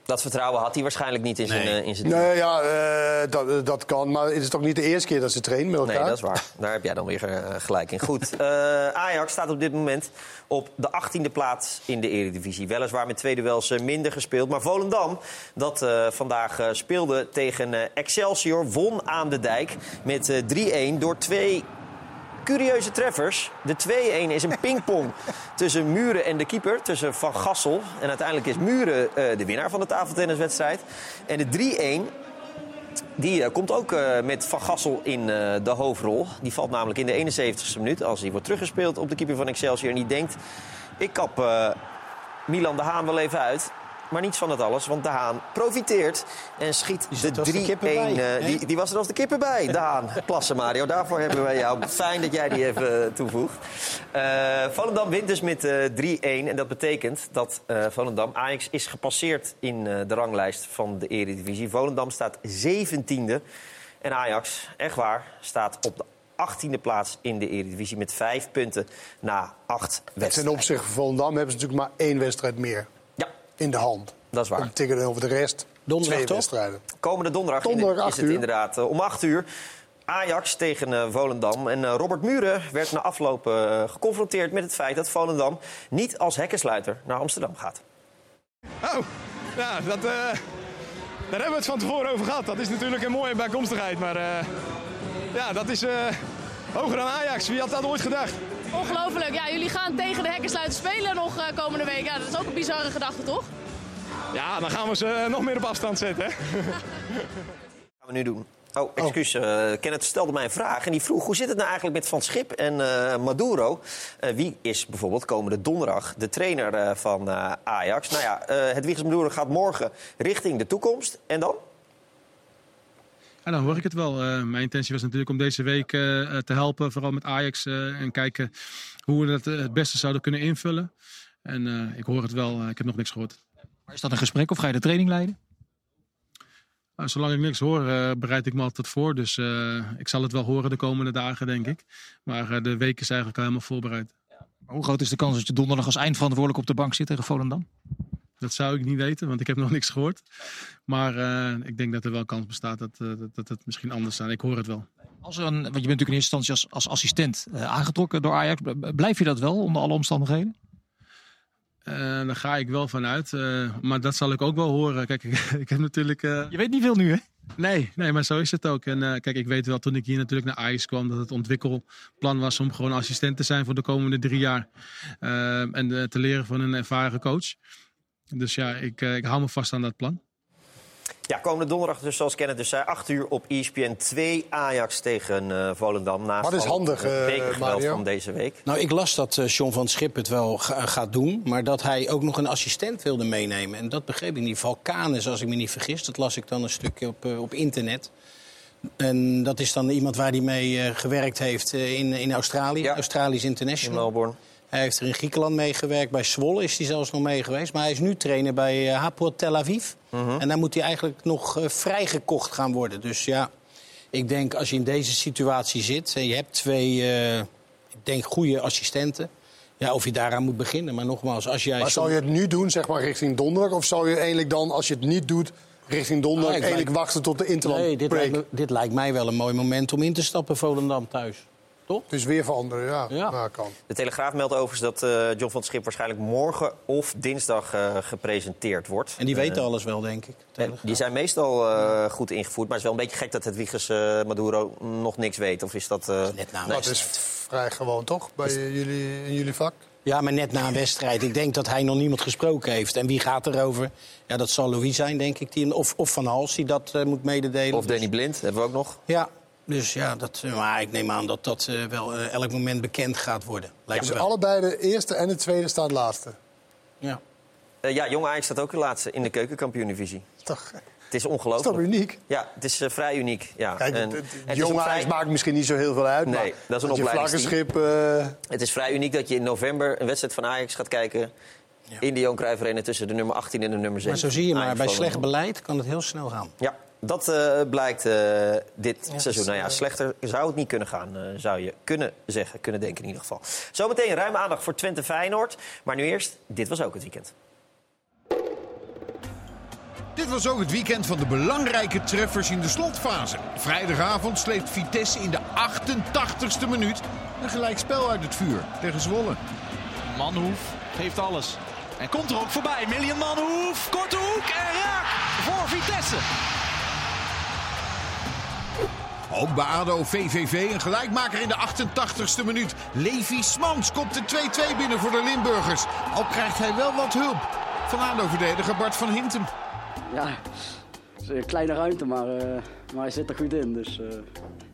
Dat vertrouwen had hij waarschijnlijk niet in zijn, nee. uh, in zijn Nee, ja, uh, dat, dat kan. Maar het is toch niet de eerste keer dat ze trainen met elkaar? Nee, dat is waar. <laughs> Daar heb jij dan weer uh, gelijk in. Goed. Ajax staat op dit moment op de 18e plaats in de Eredivisie. Weliswaar met twee duels minder gespeeld. Maar Volendam, dat vandaag speelde tegen Excelsior, won aan de dijk met 3-1 door twee curieuze treffers. De 2-1 is een pingpong <laughs> tussen Muren en de keeper, tussen Van Gassel. En uiteindelijk is Muren uh, de winnaar van de tafeltenniswedstrijd. En de 3-1 die uh, komt ook uh, met Van Gassel in uh, de hoofdrol. Die valt namelijk in de 71ste minuut als hij wordt teruggespeeld op de keeper van Excelsior. En die denkt, ik kap Milan de Haan wel even uit. Maar niets van het alles, want De Haan profiteert en schiet de 3-1. Uh, die, die was er als de kippen bij, De Haan. <laughs> Klasse Mario, daarvoor hebben wij jou. Fijn dat jij die even toevoegt. Uh, Volendam wint dus met uh, 3-1. En dat betekent dat uh, Volendam Ajax is gepasseerd in de ranglijst van de Eredivisie. Volendam staat 17e. En Ajax, echt waar, staat op de 18e plaats in de Eredivisie met vijf punten na acht wedstrijden. Ten opzichte van Volendam hebben ze natuurlijk maar één wedstrijd meer in de hand. Dat is waar. Om tikken over de rest. Donderdag twee wedstrijden. Komende donderdag, donderdag is het uur. inderdaad uh, om 8 uur. Ajax tegen uh, Volendam. En uh, Robert Muren werd na afloop geconfronteerd met het feit dat Volendam niet als hekkensluiter naar Amsterdam gaat. Oh, ja, dat, uh, daar hebben we het van tevoren over gehad. Dat is natuurlijk een mooie bijkomstigheid. Maar uh, ja, dat is uh, hoger dan Ajax. Wie had dat ooit gedacht? Ongelooflijk. Ja, jullie gaan tegen de hekken sluiten spelen nog komende week. Ja, dat is ook een bizarre gedachte, toch? Ja, dan gaan we ze nog meer op afstand zetten. Hè? <laughs> gaan we nu doen? Oh, excuus. Oh. Uh, Kenneth stelde mij een vraag. En die vroeg, hoe zit het nou eigenlijk met Van Schip en uh, Maduro? Uh, wie is bijvoorbeeld komende donderdag de trainer van Ajax? Nou ja, het Wiegers Maduro gaat morgen richting de toekomst. En dan? Ja, dan hoor ik het wel. mijn intentie was natuurlijk om deze week te helpen. Vooral met Ajax. en kijken hoe we dat het beste zouden kunnen invullen. En ik hoor het wel. ik heb nog niks gehoord. Maar is dat een gesprek of ga je de training leiden? Nou, zolang ik niks hoor, bereid ik me altijd voor. Dus ik zal het wel horen de komende dagen, denk ik. Maar de week is eigenlijk al helemaal voorbereid. Maar hoe groot is de kans dat je donderdag als eindverantwoordelijk op de bank zit tegen Volendam? Dat zou ik niet weten, want ik heb <laughs> nog niks gehoord. Maar ik denk dat er wel kans bestaat dat, dat, dat het misschien anders staat. Ik hoor het wel. Als er een, want je bent natuurlijk in eerste instantie als, als assistent aangetrokken door Ajax. Blijf je dat wel onder alle omstandigheden? Uh, daar ga ik wel vanuit. Uh, maar dat zal ik ook wel horen. Kijk, <laughs> ik, ik heb natuurlijk. Uh... Je weet niet veel nu, hè? Nee, nee, maar zo is het ook. En kijk, ik weet wel toen ik hier natuurlijk naar Ajax kwam dat het ontwikkelplan was om gewoon assistent te zijn voor de komende drie jaar. en te leren van een ervaren coach. Dus ja, ik, ik hou me vast aan dat plan. Ja, komende donderdag dus, zoals Kenneth dus zei, 8 uur op ESPN 2 Ajax tegen uh, Volendam. Naast Wat is handig, uh, van deze week. Nou, ik las dat uh, John van Schip het wel ga, gaat doen, maar dat hij ook nog een assistent wilde meenemen. En dat begreep ik niet. Valkanes, als ik me niet vergis, dat las ik dan een stukje op, op internet. En dat is dan iemand waar hij mee gewerkt heeft in, in Australië, ja. Australisch International. In Melbourne. Hij heeft er in Griekenland meegewerkt. Bij Zwolle is hij zelfs nog mee geweest. Maar hij is nu trainer bij uh, Hapoel Tel Aviv. Mhm. En dan moet hij eigenlijk nog uh, vrijgekocht gaan worden. Dus ja, ik denk als je in deze situatie zit... en je hebt twee, uh, ik denk, goede assistenten... Ja, of je daaraan moet beginnen. Maar nogmaals, als jij... Maar zou je het nu doen, zeg maar, richting donderdag? Of zou je eigenlijk dan, als je het niet doet, richting donderdag... Ah, eigenlijk wachten tot de interland Nee, dit lijkt, me, dit lijkt mij wel een mooi moment om in te stappen, Volendam thuis. Toch? Het is weer veranderen, ja. ja. Nou, kan. De Telegraaf meldt overigens dat uh, John van Schip waarschijnlijk morgen of dinsdag uh, gepresenteerd wordt. En die weten uh, alles wel, denk ik. Die zijn meestal goed ingevoerd. Maar het is wel een beetje gek dat het Wiegers Maduro nog niks weet. Of is dat... dat net na dat is vrij gewoon, toch? Bij is... jullie, in jullie vak? Ja, maar net na een wedstrijd. Ik denk dat hij nog niemand gesproken heeft. En wie gaat erover? Ja, dat zal Louis zijn, denk ik. Die, of, of Van Hals die dat moet mededelen. Of Danny Blind, hebben we ook nog. Ja, dus ja, dat, maar ik neem aan dat dat uh, wel uh, elk moment bekend gaat worden. Lijkt dus allebei de eerste en de tweede staan laatste? Ja. Uh, ja, Jong Ajax staat ook de laatste in de keukenkampioen-divisie. Toch? Het is ongelooflijk. Dat is toch uniek? Ja, het is vrij uniek. Ja. Kijk, en, en Jong Ajax vrij... maakt misschien niet zo heel veel uit. Nee, dat is een opleidingschip. Het is vrij uniek dat je in november een wedstrijd van Ajax gaat kijken... Ja. in de Johan Cruijff Arena tussen de nummer 18 en de nummer 7. Maar zo zie je maar, bij slecht beleid kan het heel snel gaan. Ja, dat uh, blijkt uh, dit ja, seizoen. Nou ja, slechter zou het niet kunnen gaan, uh, zou je kunnen zeggen, kunnen denken in ieder geval. Zometeen ruime aandacht voor Twente Feyenoord. Maar nu eerst, dit was ook het weekend. Dit was ook het weekend van de belangrijke treffers in de slotfase. Vrijdagavond sleept Vitesse in de 88ste minuut een gelijkspel uit het vuur tegen Zwolle. Manhoef geeft alles. En komt er ook voorbij. Million Manhoef, korte hoek en raak voor Vitesse. Ook bij ADO VVV een gelijkmaker in de 88ste minuut. Levi Smans komt de 2-2 binnen voor de Limburgers. Al krijgt hij wel wat hulp van ADO-verdediger Bart van Hintem. Ja, het is een kleine ruimte, maar, uh, maar hij zit er goed in. Dus uh,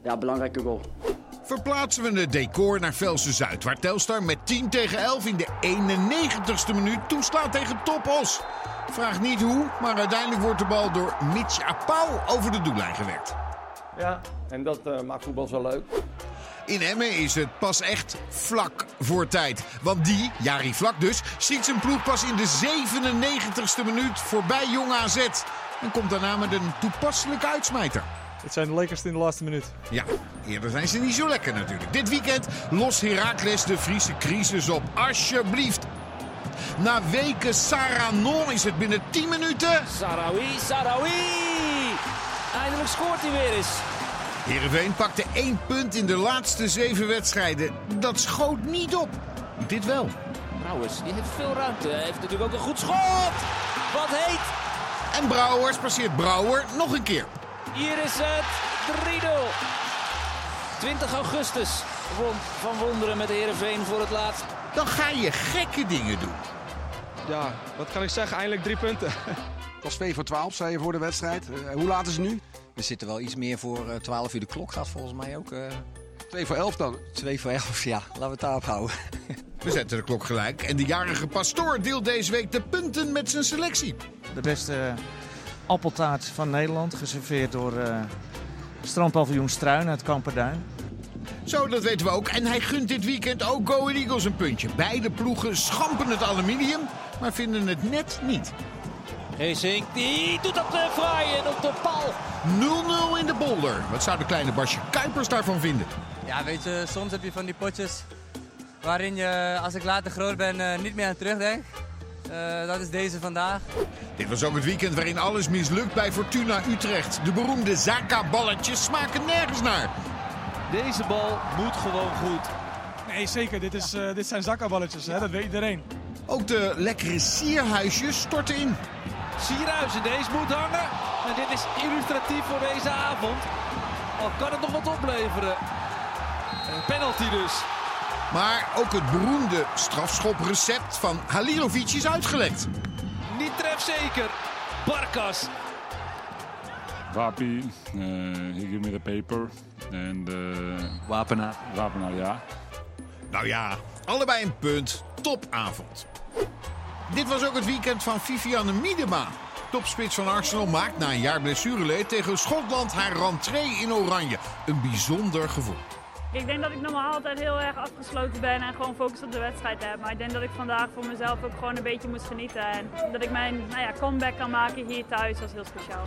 ja, belangrijke goal. Verplaatsen we het decor naar Velsen-Zuid, waar Telstar met 10 tegen 11 in de 91ste minuut toeslaat tegen Topos. Vraag niet hoe, maar uiteindelijk wordt de bal door Mitch Apau over de doellijn gewerkt. Ja, en dat uh, maakt voetbal zo leuk. In Emmen is het pas echt vlak voor tijd. Want die, Jari Vlak dus, schiet zijn ploeg pas in de 97ste minuut voorbij Jong AZ. En komt daarna met een toepasselijke uitsmijter. Het zijn de lekkerste in de laatste minuut. Ja, eerder zijn ze niet zo lekker natuurlijk. Dit weekend lost Heracles de Friese crisis op. Alsjeblieft. Na weken Saranon is het binnen 10 minuten... Sarawi, Sarawi! Scoort hij weer eens. Heerenveen pakte één punt in de laatste zeven wedstrijden. Dat schoot niet op. Dit wel. Brouwers, die heeft veel ruimte. Hij heeft natuurlijk ook een goed schot. Wat heet. En Brouwers passeert Brouwer nog een keer. Hier is het 3-0. 20 augustus won Van Wonderen met Heerenveen voor het laatst. Dan ga je gekke dingen doen. Ja, wat kan ik zeggen? Eindelijk drie punten. Het was 2 voor 12, zei je voor de wedstrijd. Uh, hoe laat is het nu? We zitten wel iets meer voor uh, 12 uur. De klok gaat volgens mij ook. Uh... 2 voor 11 dan? 2 voor 11, ja. Laten we het daarop houden. <laughs> We zetten de klok gelijk. En de jarige pastoor deelt deze week de punten met zijn selectie. De beste appeltaart van Nederland, geserveerd door uh, strandpaviljoen Struin uit Kamperduin. Zo, dat weten we ook. En hij gunt dit weekend ook Go Eagles een puntje. Beide ploegen schampen het aluminium, maar vinden het net niet. Heesink, die doet dat uh, fraai en op de paal. 0-0 in de bolder. Wat zou de kleine Basje Kuipers daarvan vinden? Ja, weet je, soms heb je van die potjes waarin je, als ik later groot ben, uh, niet meer aan terugdenk. Uh, dat is deze vandaag. Dit was ook het weekend waarin alles mislukt bij Fortuna Utrecht. De beroemde Zaka-balletjes smaken nergens naar. Deze bal moet gewoon goed. Nee, zeker. Dit, is, uh, dit zijn zakkaballetjes, ja. dat weet iedereen. Ook de lekkere sierhuisjes storten in. Sierhuizen, deze moet hangen. En dit is illustratief voor deze avond. Al kan het nog wat opleveren. Een penalty dus. Maar ook het beroemde strafschoprecept van Halilovic is uitgelekt. Niet trefzeker. Barkas. Wapi, uh, he give me the paper. And, uh, Wapenaar. Wapenaar, ja. Nou ja, allebei een punt. Topavond. Dit was ook het weekend van Vivianne Miedema. Topspits van Arsenal maakt na een jaar blessureleed tegen Schotland haar rentree in oranje. Een bijzonder gevoel. Ik denk dat ik normaal altijd heel erg afgesloten ben en gewoon focus op de wedstrijd heb. Maar ik denk dat ik vandaag voor mezelf ook gewoon een beetje moet genieten. En dat ik mijn nou ja, comeback kan maken hier thuis, was heel speciaal.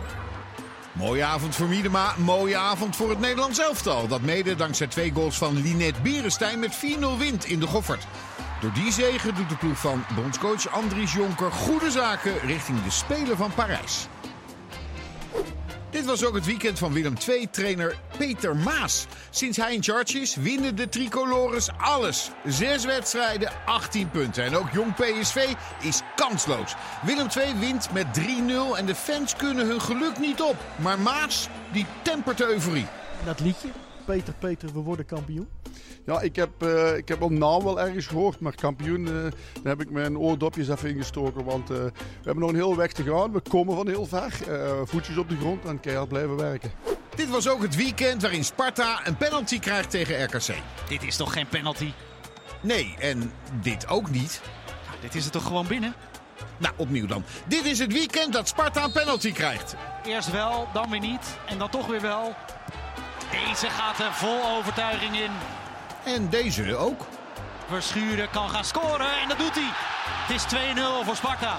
Mooie avond voor Miedema, mooie avond voor het Nederlands elftal. Dat mede dankzij twee goals van Linette Berenstein met 4-0 wint in de Goffert. Door die zegen doet de ploeg van bondscoach Andries Jonker goede zaken richting de Spelen van Parijs. Dit was ook het weekend van Willem II-trainer Peter Maas. Sinds hij in charge is, winnen de tricolores alles. Zes wedstrijden, 18 punten. En ook jong PSV is kansloos. Willem II wint met 3-0 en de fans kunnen hun geluk niet op. Maar Maas, die tempert de euforie. Dat liedje, Peter, Peter, we worden kampioen. Ja, ik heb, uh, ik heb naam wel ergens gehoord, maar kampioen, uh, daar heb ik mijn oordopjes even ingestoken. Want uh, we hebben nog een heel weg te gaan. We komen van heel ver. voetjes op de grond en keihard blijven werken. Dit was ook het weekend waarin Sparta een penalty krijgt tegen RKC. Dit is toch geen penalty? Nee, en dit ook niet. Ja, dit is er toch gewoon binnen? Nou, opnieuw dan. Dit is het weekend dat Sparta een penalty krijgt. Eerst wel, dan weer niet. En dan toch weer wel. Deze gaat er vol overtuiging in. En deze ook. Verschuren kan gaan scoren en dat doet hij. Het is 2-0 voor Sparta.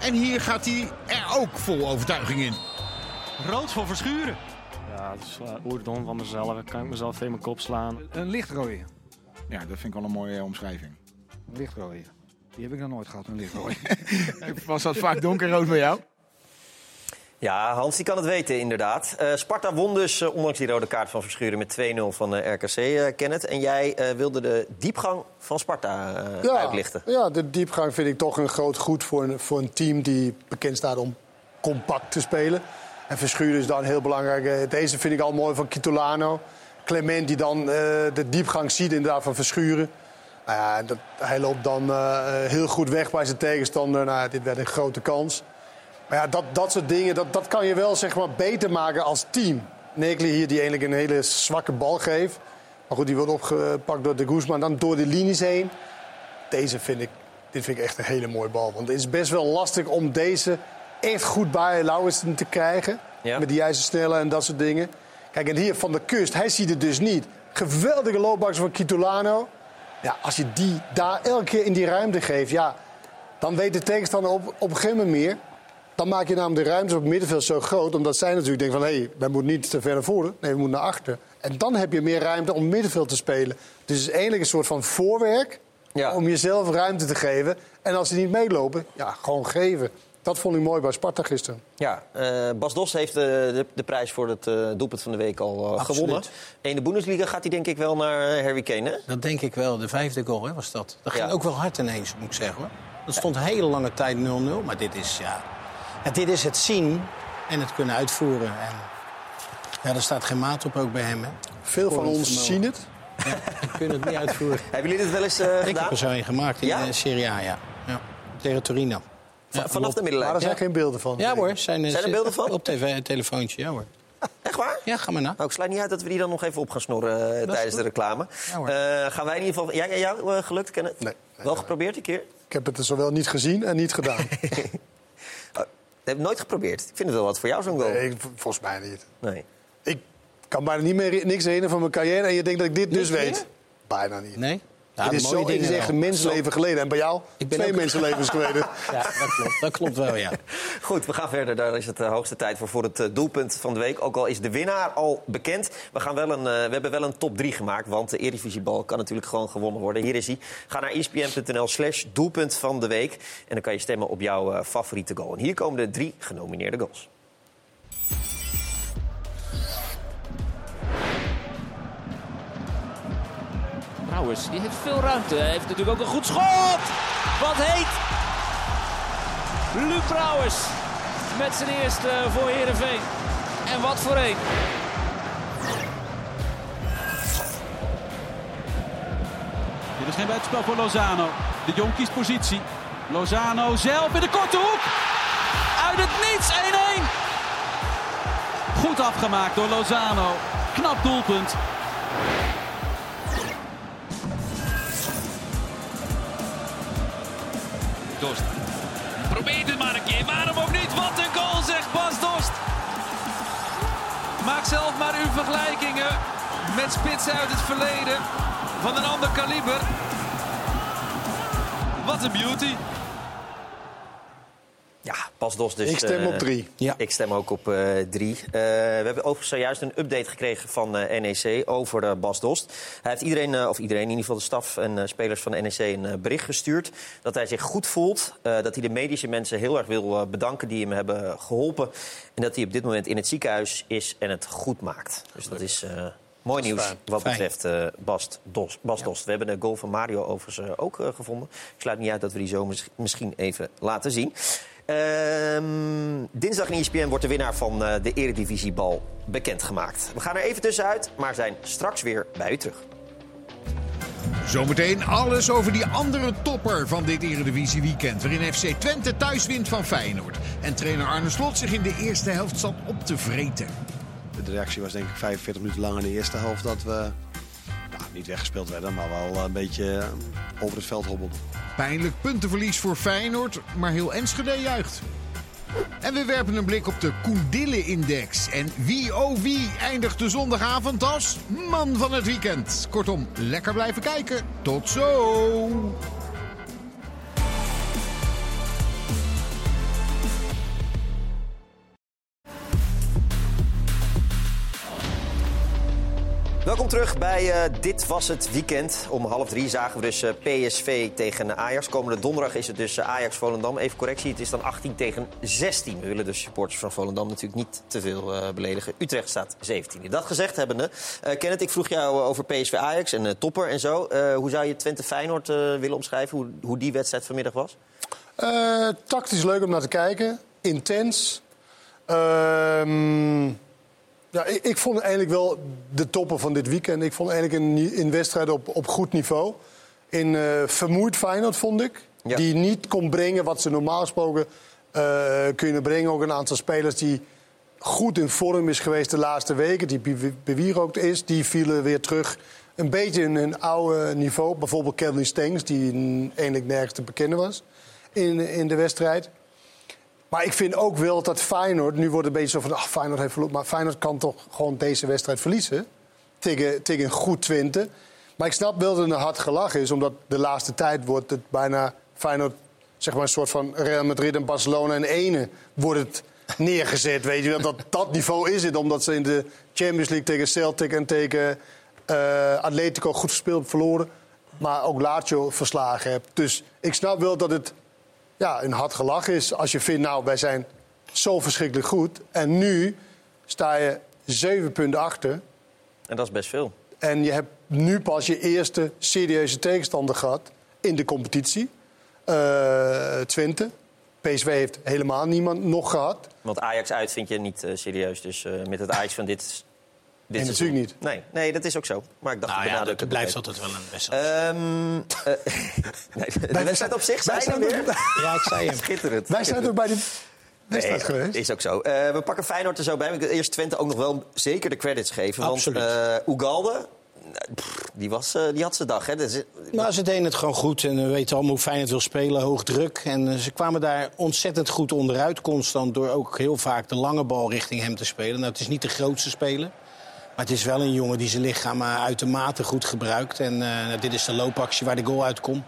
En hier gaat hij er ook vol overtuiging in. Rood voor Verschuren. Ja, het is uh, oerdom van mezelf. Ik kan ik mezelf tegen mijn kop slaan. Een lichtrooie. Ja, dat vind ik wel een mooie uh, omschrijving. Een lichtrooie. Die heb ik nog nooit gehad, een lichtrooie. <laughs> Was dat vaak donkerrood bij jou? Ja, Hans die kan het weten, inderdaad. Uh, Sparta won dus, uh, ondanks die rode kaart van Verschuren, met 2-0 van uh, RKC, Kenneth. En jij wilde de diepgang van Sparta ja, uitlichten. Ja, de diepgang vind ik toch een groot goed voor een, voor een team die bekend staat om compact te spelen. En Verschuren is dan heel belangrijk. Deze vind ik al mooi van Kitolano. Clement die dan de diepgang ziet inderdaad van Verschuren. Nou ja, dat, hij loopt dan heel goed weg bij zijn tegenstander. Nou, dit werd een grote kans. Maar ja, dat, dat soort dingen, dat, dat kan je wel zeg maar, beter maken als team. Nekli hier die eigenlijk een hele zwakke bal geeft. Maar goed, die wordt opgepakt door de Guzman. Dan door de linies heen. Deze vind ik, dit vind ik echt een hele mooie bal. Want het is best wel lastig om deze echt goed bij Lauwersen te krijgen. Ja. Met die juiste snelle en dat soort dingen. Kijk, en hier van de kust, hij ziet het dus niet. Geweldige loopbaks van Kitolano. Ja, als je die daar elke keer in die ruimte geeft, ja, dan weet de tegenstander op, op een gegeven moment meer. Dan maak je namelijk de ruimte op het middenveld zo groot. Omdat zij natuurlijk denken van... hé, hey, wij moeten niet te ver naar voren. Nee, we moeten naar achter. En dan heb je meer ruimte om middenveld te spelen. Dus het is eigenlijk een soort van voorwerk... Ja. om jezelf ruimte te geven. En als ze niet meelopen, ja, gewoon geven. Dat vond ik mooi bij Sparta gisteren. Ja, eh, Bas Dos heeft eh, de, de prijs voor het eh, doelpunt van de week al Absoluut. gewonnen. In de Bundesliga gaat hij denk ik wel naar Harry Kane, hè? Dat denk ik wel. De vijfde goal hè, was dat. Dat ging Ja. ook wel hard ineens, moet ik zeggen. Hoor. Dat stond hele lange tijd 0-0. Maar dit is, ja, ja, dit is het zien en het kunnen uitvoeren. En, ja, er staat geen maat op ook bij hem. Hè. Veel van ons vermogen. zien het. En kunnen het niet uitvoeren. <laughs> Hebben jullie dit wel eens eh, Ik heb gedaan? er zo een gemaakt in Ja? de Serie A, ja. ja. Tegen Torino. Ja, vanaf de middenlijn? Maar er zijn Ja. geen beelden van. Ja hoor. Zijn, eh, Zijn er beelden van? Op tv, een telefoontje, ja hoor. Echt waar? Ja, ga maar na. Nou, ik sluit niet uit dat we die dan nog even op gaan snorren eh, tijdens de reclame. Ja, hoor. Eh, gaan wij in ieder geval... Ja, ja, jou eh, gelukt, Kenneth? Nee. Wel geprobeerd een keer? Ik heb het er zowel niet gezien en niet gedaan. <laughs> heb ik nooit geprobeerd. Ik vind het wel wat voor jou zo'n goal. Nee, volgens mij niet. Nee. Ik kan bijna niet meer niks herinneren van mijn carrière. En je denkt dat ik dit dus weet. Bijna niet. Nee? Ja, het is, zo, een mensenleven geleden. En bij jou Ik ben twee ook- mensenlevens <laughs> geleden. Ja, dat klopt. Dat klopt wel, ja. <laughs> Goed, we gaan verder. Daar is het de hoogste tijd voor, voor het eh, doelpunt van de week. Ook al is de winnaar al bekend. We, gaan wel een, eh, we hebben wel een top 3 gemaakt. Want de Eredivisiebal kan natuurlijk gewoon gewonnen worden. Hier is hij. Ga naar ispn.nl slash doelpunt van de week. En dan kan je stemmen op jouw eh, favoriete goal. En hier komen de drie genomineerde goals. Die heeft veel ruimte. Hij heeft natuurlijk ook een goed schot. Wat heet. Luc Brouwers met zijn eerste voor Heerenveen. En wat voor een. Dit is geen buitenspel voor Lozano. De Jong kiest positie. Lozano zelf in de korte hoek. Uit het niets 1-1. Goed afgemaakt door Lozano. Knap doelpunt. Dorst. Probeert het maar een keer. Waarom ook niet? Wat een goal zegt Bas Dorst. Maak zelf maar uw vergelijkingen met spitsen uit het verleden van een ander kaliber. Wat een beauty. Ja, pas dos dus. Ik stem op eh, drie. Ja. Ik stem ook op eh, drie. Eh, we hebben overigens zojuist een update gekregen van eh, NEC over Bas Dost. Hij heeft iedereen, eh, of iedereen, in ieder geval de staf en eh, spelers van NEC... een bericht gestuurd dat hij zich goed voelt. eh, dat hij de medische mensen heel erg wil bedanken die hem hebben geholpen. En dat hij op dit moment in het ziekenhuis is en het goed maakt. Dus dat is... eh, Mooi Dat is nieuws fijn. wat betreft eh Bas, Dos, Bas Dost. We hebben de goal van Mario overigens ook gevonden. Ik sluit niet uit dat we die zo mis- misschien even laten zien. Ehm, dinsdag in ESPN wordt de winnaar van eh, de Eredivisiebal bekendgemaakt. We gaan er even tussenuit, maar zijn straks weer bij u terug. Zometeen alles over die andere topper van dit Eredivisie weekend. Waarin FC Twente thuis wint van Feyenoord. En trainer Arne Slot zich in de eerste helft zat op te vreten. De reactie was denk ik 45 minuten lang in de eerste helft dat we niet weggespeeld werden, maar wel een beetje eh, over het veld hobbelden. Pijnlijk puntenverlies voor Feyenoord, maar heel Enschede juicht. En we werpen een blik op de Koendille-index. En wie oh wie eindigt de zondagavond als man van het weekend. Kortom, lekker blijven kijken. Tot zo! Terug bij eh, Dit Was Het Weekend. Om half drie zagen we dus eh, PSV tegen Ajax. Komende donderdag is het dus eh, Ajax-Volendam. Even correctie, het is dan 18 tegen 16. We willen de supporters van Volendam natuurlijk niet te veel beledigen. Utrecht staat 17. Dat gezegd hebbende, Kenneth, ik vroeg jou over PSV-Ajax en topper en zo. Hoe zou je Twente-Feyenoord willen omschrijven? Hoe, hoe die wedstrijd vanmiddag was? Tactisch leuk om naar te kijken. Intens. Ehm, ja, ik, ik vond eigenlijk wel de toppen van dit weekend. Ik vond eigenlijk een, een wedstrijd op, op goed niveau. In eh, vermoeid Feyenoord vond ik. Ja. Die niet kon brengen wat ze normaal gesproken eh, kunnen brengen. Ook een aantal spelers die goed in vorm is geweest de laatste weken. Die be- bewierookt is. Die vielen weer terug. Een beetje in hun oude niveau. Bijvoorbeeld Kevin Stengs, die eigenlijk nergens te bekennen was in, in de wedstrijd. Maar ik vind ook wel dat Feyenoord... Nu wordt het een beetje zo van, ach, Feyenoord heeft verloren. Maar Feyenoord kan toch gewoon deze wedstrijd verliezen? Tegen, tegen een goed Twente. Maar ik snap wel dat het een hard gelach is. Omdat de laatste tijd wordt het bijna Feyenoord... zeg maar een soort van Real Madrid en Barcelona in ene... wordt het neergezet, weet je. Dat, dat niveau is het, omdat ze in de Champions League... tegen Celtic en tegen eh, Atletico goed gespeeld verloren. Maar ook Lazio verslagen hebt. Dus ik snap wel dat het ja, een hard gelach is. Als je vindt, nou, wij zijn zo verschrikkelijk goed. En nu sta je zeven punten achter. En dat is best veel. En je hebt nu pas je eerste serieuze tegenstander gehad in de competitie. Eh Twente. PSV heeft helemaal niemand nog gehad. Want Ajax uit vind je niet eh, serieus. Dus eh, met het Ajax van dit... dit seizoen- natuurlijk niet. Nee, nee, dat is ook zo. Maar ik dacht, Nou ja, dat het blijft altijd wel een best. even. Ehm, eh, <laughs> nee, de wedstrijd op zich, wij zijn er zijn weer. <laughs> Ja, ik zei hem. Schitterend. Wij zijn ook bij de wedstrijd Nee, geweest. Is ook zo. Eh, we pakken Feyenoord er zo bij. Ik wil eerst Twente ook nog wel zeker de credits geven. Absoluut. Want eh Ugalde, pff, die, was, eh, die had zijn dag. Hè. Dat is- Nou, ze deden het gewoon goed en we weten allemaal hoe fijn het wil spelen, hoog druk. En ze kwamen daar ontzettend goed onderuit, constant, door ook heel vaak de lange bal richting hem te spelen. Nou, het is niet de grootste speler, maar het is wel een jongen die zijn lichaam eh, uitermate goed gebruikt. En eh, dit is de loopactie waar de goal uitkomt.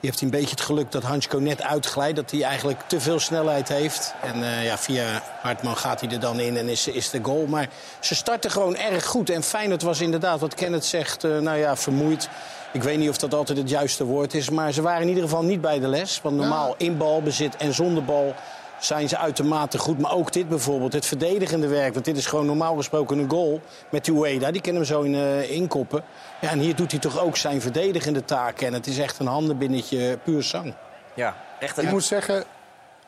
Die heeft hij een beetje het geluk dat Hansko net uitglijdt, dat hij eigenlijk te veel snelheid heeft. En eh, ja, via Hartman gaat hij er dan in en is, is de goal. Maar ze starten gewoon erg goed. En Feyenoord was inderdaad, wat Kenneth zegt, nou ja, vermoeid. Ik weet niet of dat altijd het juiste woord is, maar ze waren in ieder geval niet bij de les. Want normaal in balbezit en zonder bal zijn ze uitermate goed. Maar ook dit bijvoorbeeld, het verdedigende werk. Want dit is gewoon normaal gesproken een goal met die Ueda. Die kunnen we zo in, eh, inkoppen. Ja, en hier doet hij toch ook zijn verdedigende taken. En het is echt een handenbinnetje puur zang. ja, echt Ik moet zeggen,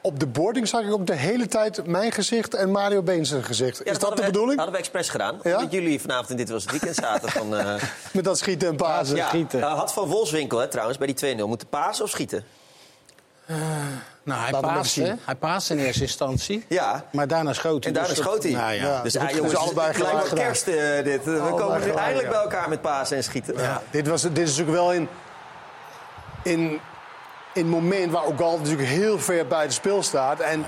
op de boarding zag ik ook de hele tijd mijn gezicht en Mario Beens gezicht. Ja, is dat hadden de we- bedoeling? hadden we expres gedaan. Ja? Dat jullie vanavond in Dit Was Het Weekend zaten van... eh, <laughs> Met dat schieten en pasen. ja, eh, had Van Wolfswinkel hè, trouwens bij die 2-0 moeten pasen of schieten? Nou, hij hè? Hij in eerste instantie. Ja. Maar daarna schoot hij. En daarna Dus schoot hij. Nou, ja. Ja. Dus ah, is jongens, dus allebei het lijkt wel kerst eh, dit. We Allebei komen nu gelijk, eindelijk ja. bij elkaar met pasen en schieten. Ja, dit, was, dit is natuurlijk wel in, in, in het moment waar Ogal natuurlijk heel ver bij het spel staat. En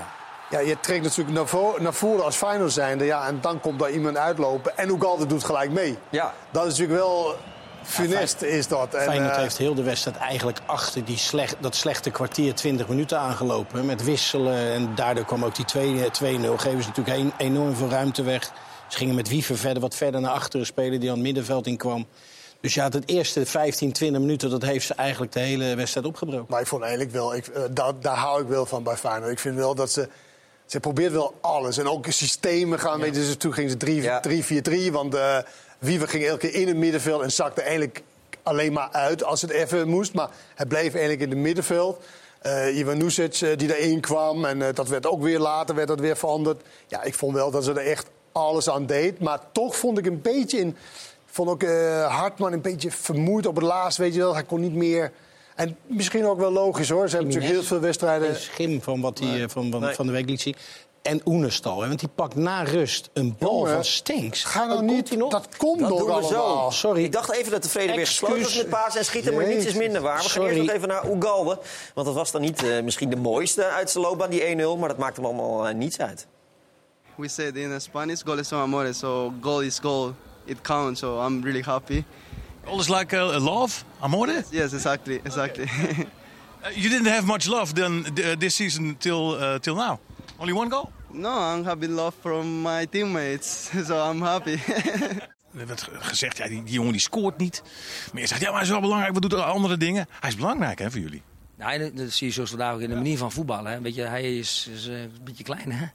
ja, je trekt natuurlijk naar, vo- naar voren als Feyenoord zijnde. Ja, en dan komt daar iemand uitlopen. En Ugalde doet gelijk mee. Ja. Dat is natuurlijk wel funest, is dat. En, Feyenoord eh, heeft heel de wedstrijd eigenlijk achter die slecht, dat slechte kwartier 20 minuten aangelopen. Met wisselen en daardoor kwam ook die 2 eh, 2-0. Geven ze natuurlijk een, enorm veel ruimte weg. Ze gingen met Wiever verder, wat verder naar achteren spelen die aan het middenveld in kwam. Dus ja, het eerste 15, 20 minuten, dat heeft ze eigenlijk de hele wedstrijd opgebroken. Maar ik vond eigenlijk wel, ik, eh, daar, daar hou ik wel van bij Feyenoord. Ik vind wel dat ze, ze probeert wel alles. En ook systemen gaan, weet je, dus toen gingen ze 3-4-3. Want eh Wiever ging elke keer in het middenveld en zakte eigenlijk alleen maar uit als het even moest. Maar hij bleef eigenlijk in het middenveld. Eh Ivan Nusic eh, die erin kwam en eh, dat werd ook weer later werd dat weer veranderd. Ja, ik vond wel dat ze er echt alles aan deed. Maar toch vond ik een beetje in... Vond ook eh, Hartman een beetje vermoeid op het laatst, weet je wel. Hij kon niet meer... En misschien ook wel logisch hoor. Ze hebben natuurlijk heel veel wedstrijden... Geen schim van wat hij eh, van, van, van de week liet zien. En Oenestal, hè, want die pakt na rust een bal Jongen, van Stenks. Ga nou komt niet, dat komt Dat nog doen we allemaal. zo. Sorry. Ik dacht even dat de vrede weer gesloten was met pasen en schieten, maar niets is minder waar. We gaan Sorry. eerst nog even naar Ugalde. Want dat was dan niet eh, misschien de mooiste uit zijn loopbaan, die 1-0. Maar dat maakt hem allemaal eh, niets uit. We said in Spanish, goal is amore, so goal is goal. It counts, so I'm really happy. Goal is like uh, love, amore? Yes, exactly, exactly. Uh, <laughs> you didn't have much love then uh, this season till uh, till now. Only one goal. no, I'm having love from my teammates, <laughs> so I'm happy. <laughs> Er werd ge- gezegd, ja, die, die jongen die scoort niet. Maar je zegt, ja, maar hij is wel belangrijk. We doen andere dingen. Hij is belangrijk hè, voor jullie. Nou, dat, dat zie je zoals vandaag ook in de manier van voetballen. Hè. Weet je, hij is, is, eh, een beetje klein, hè?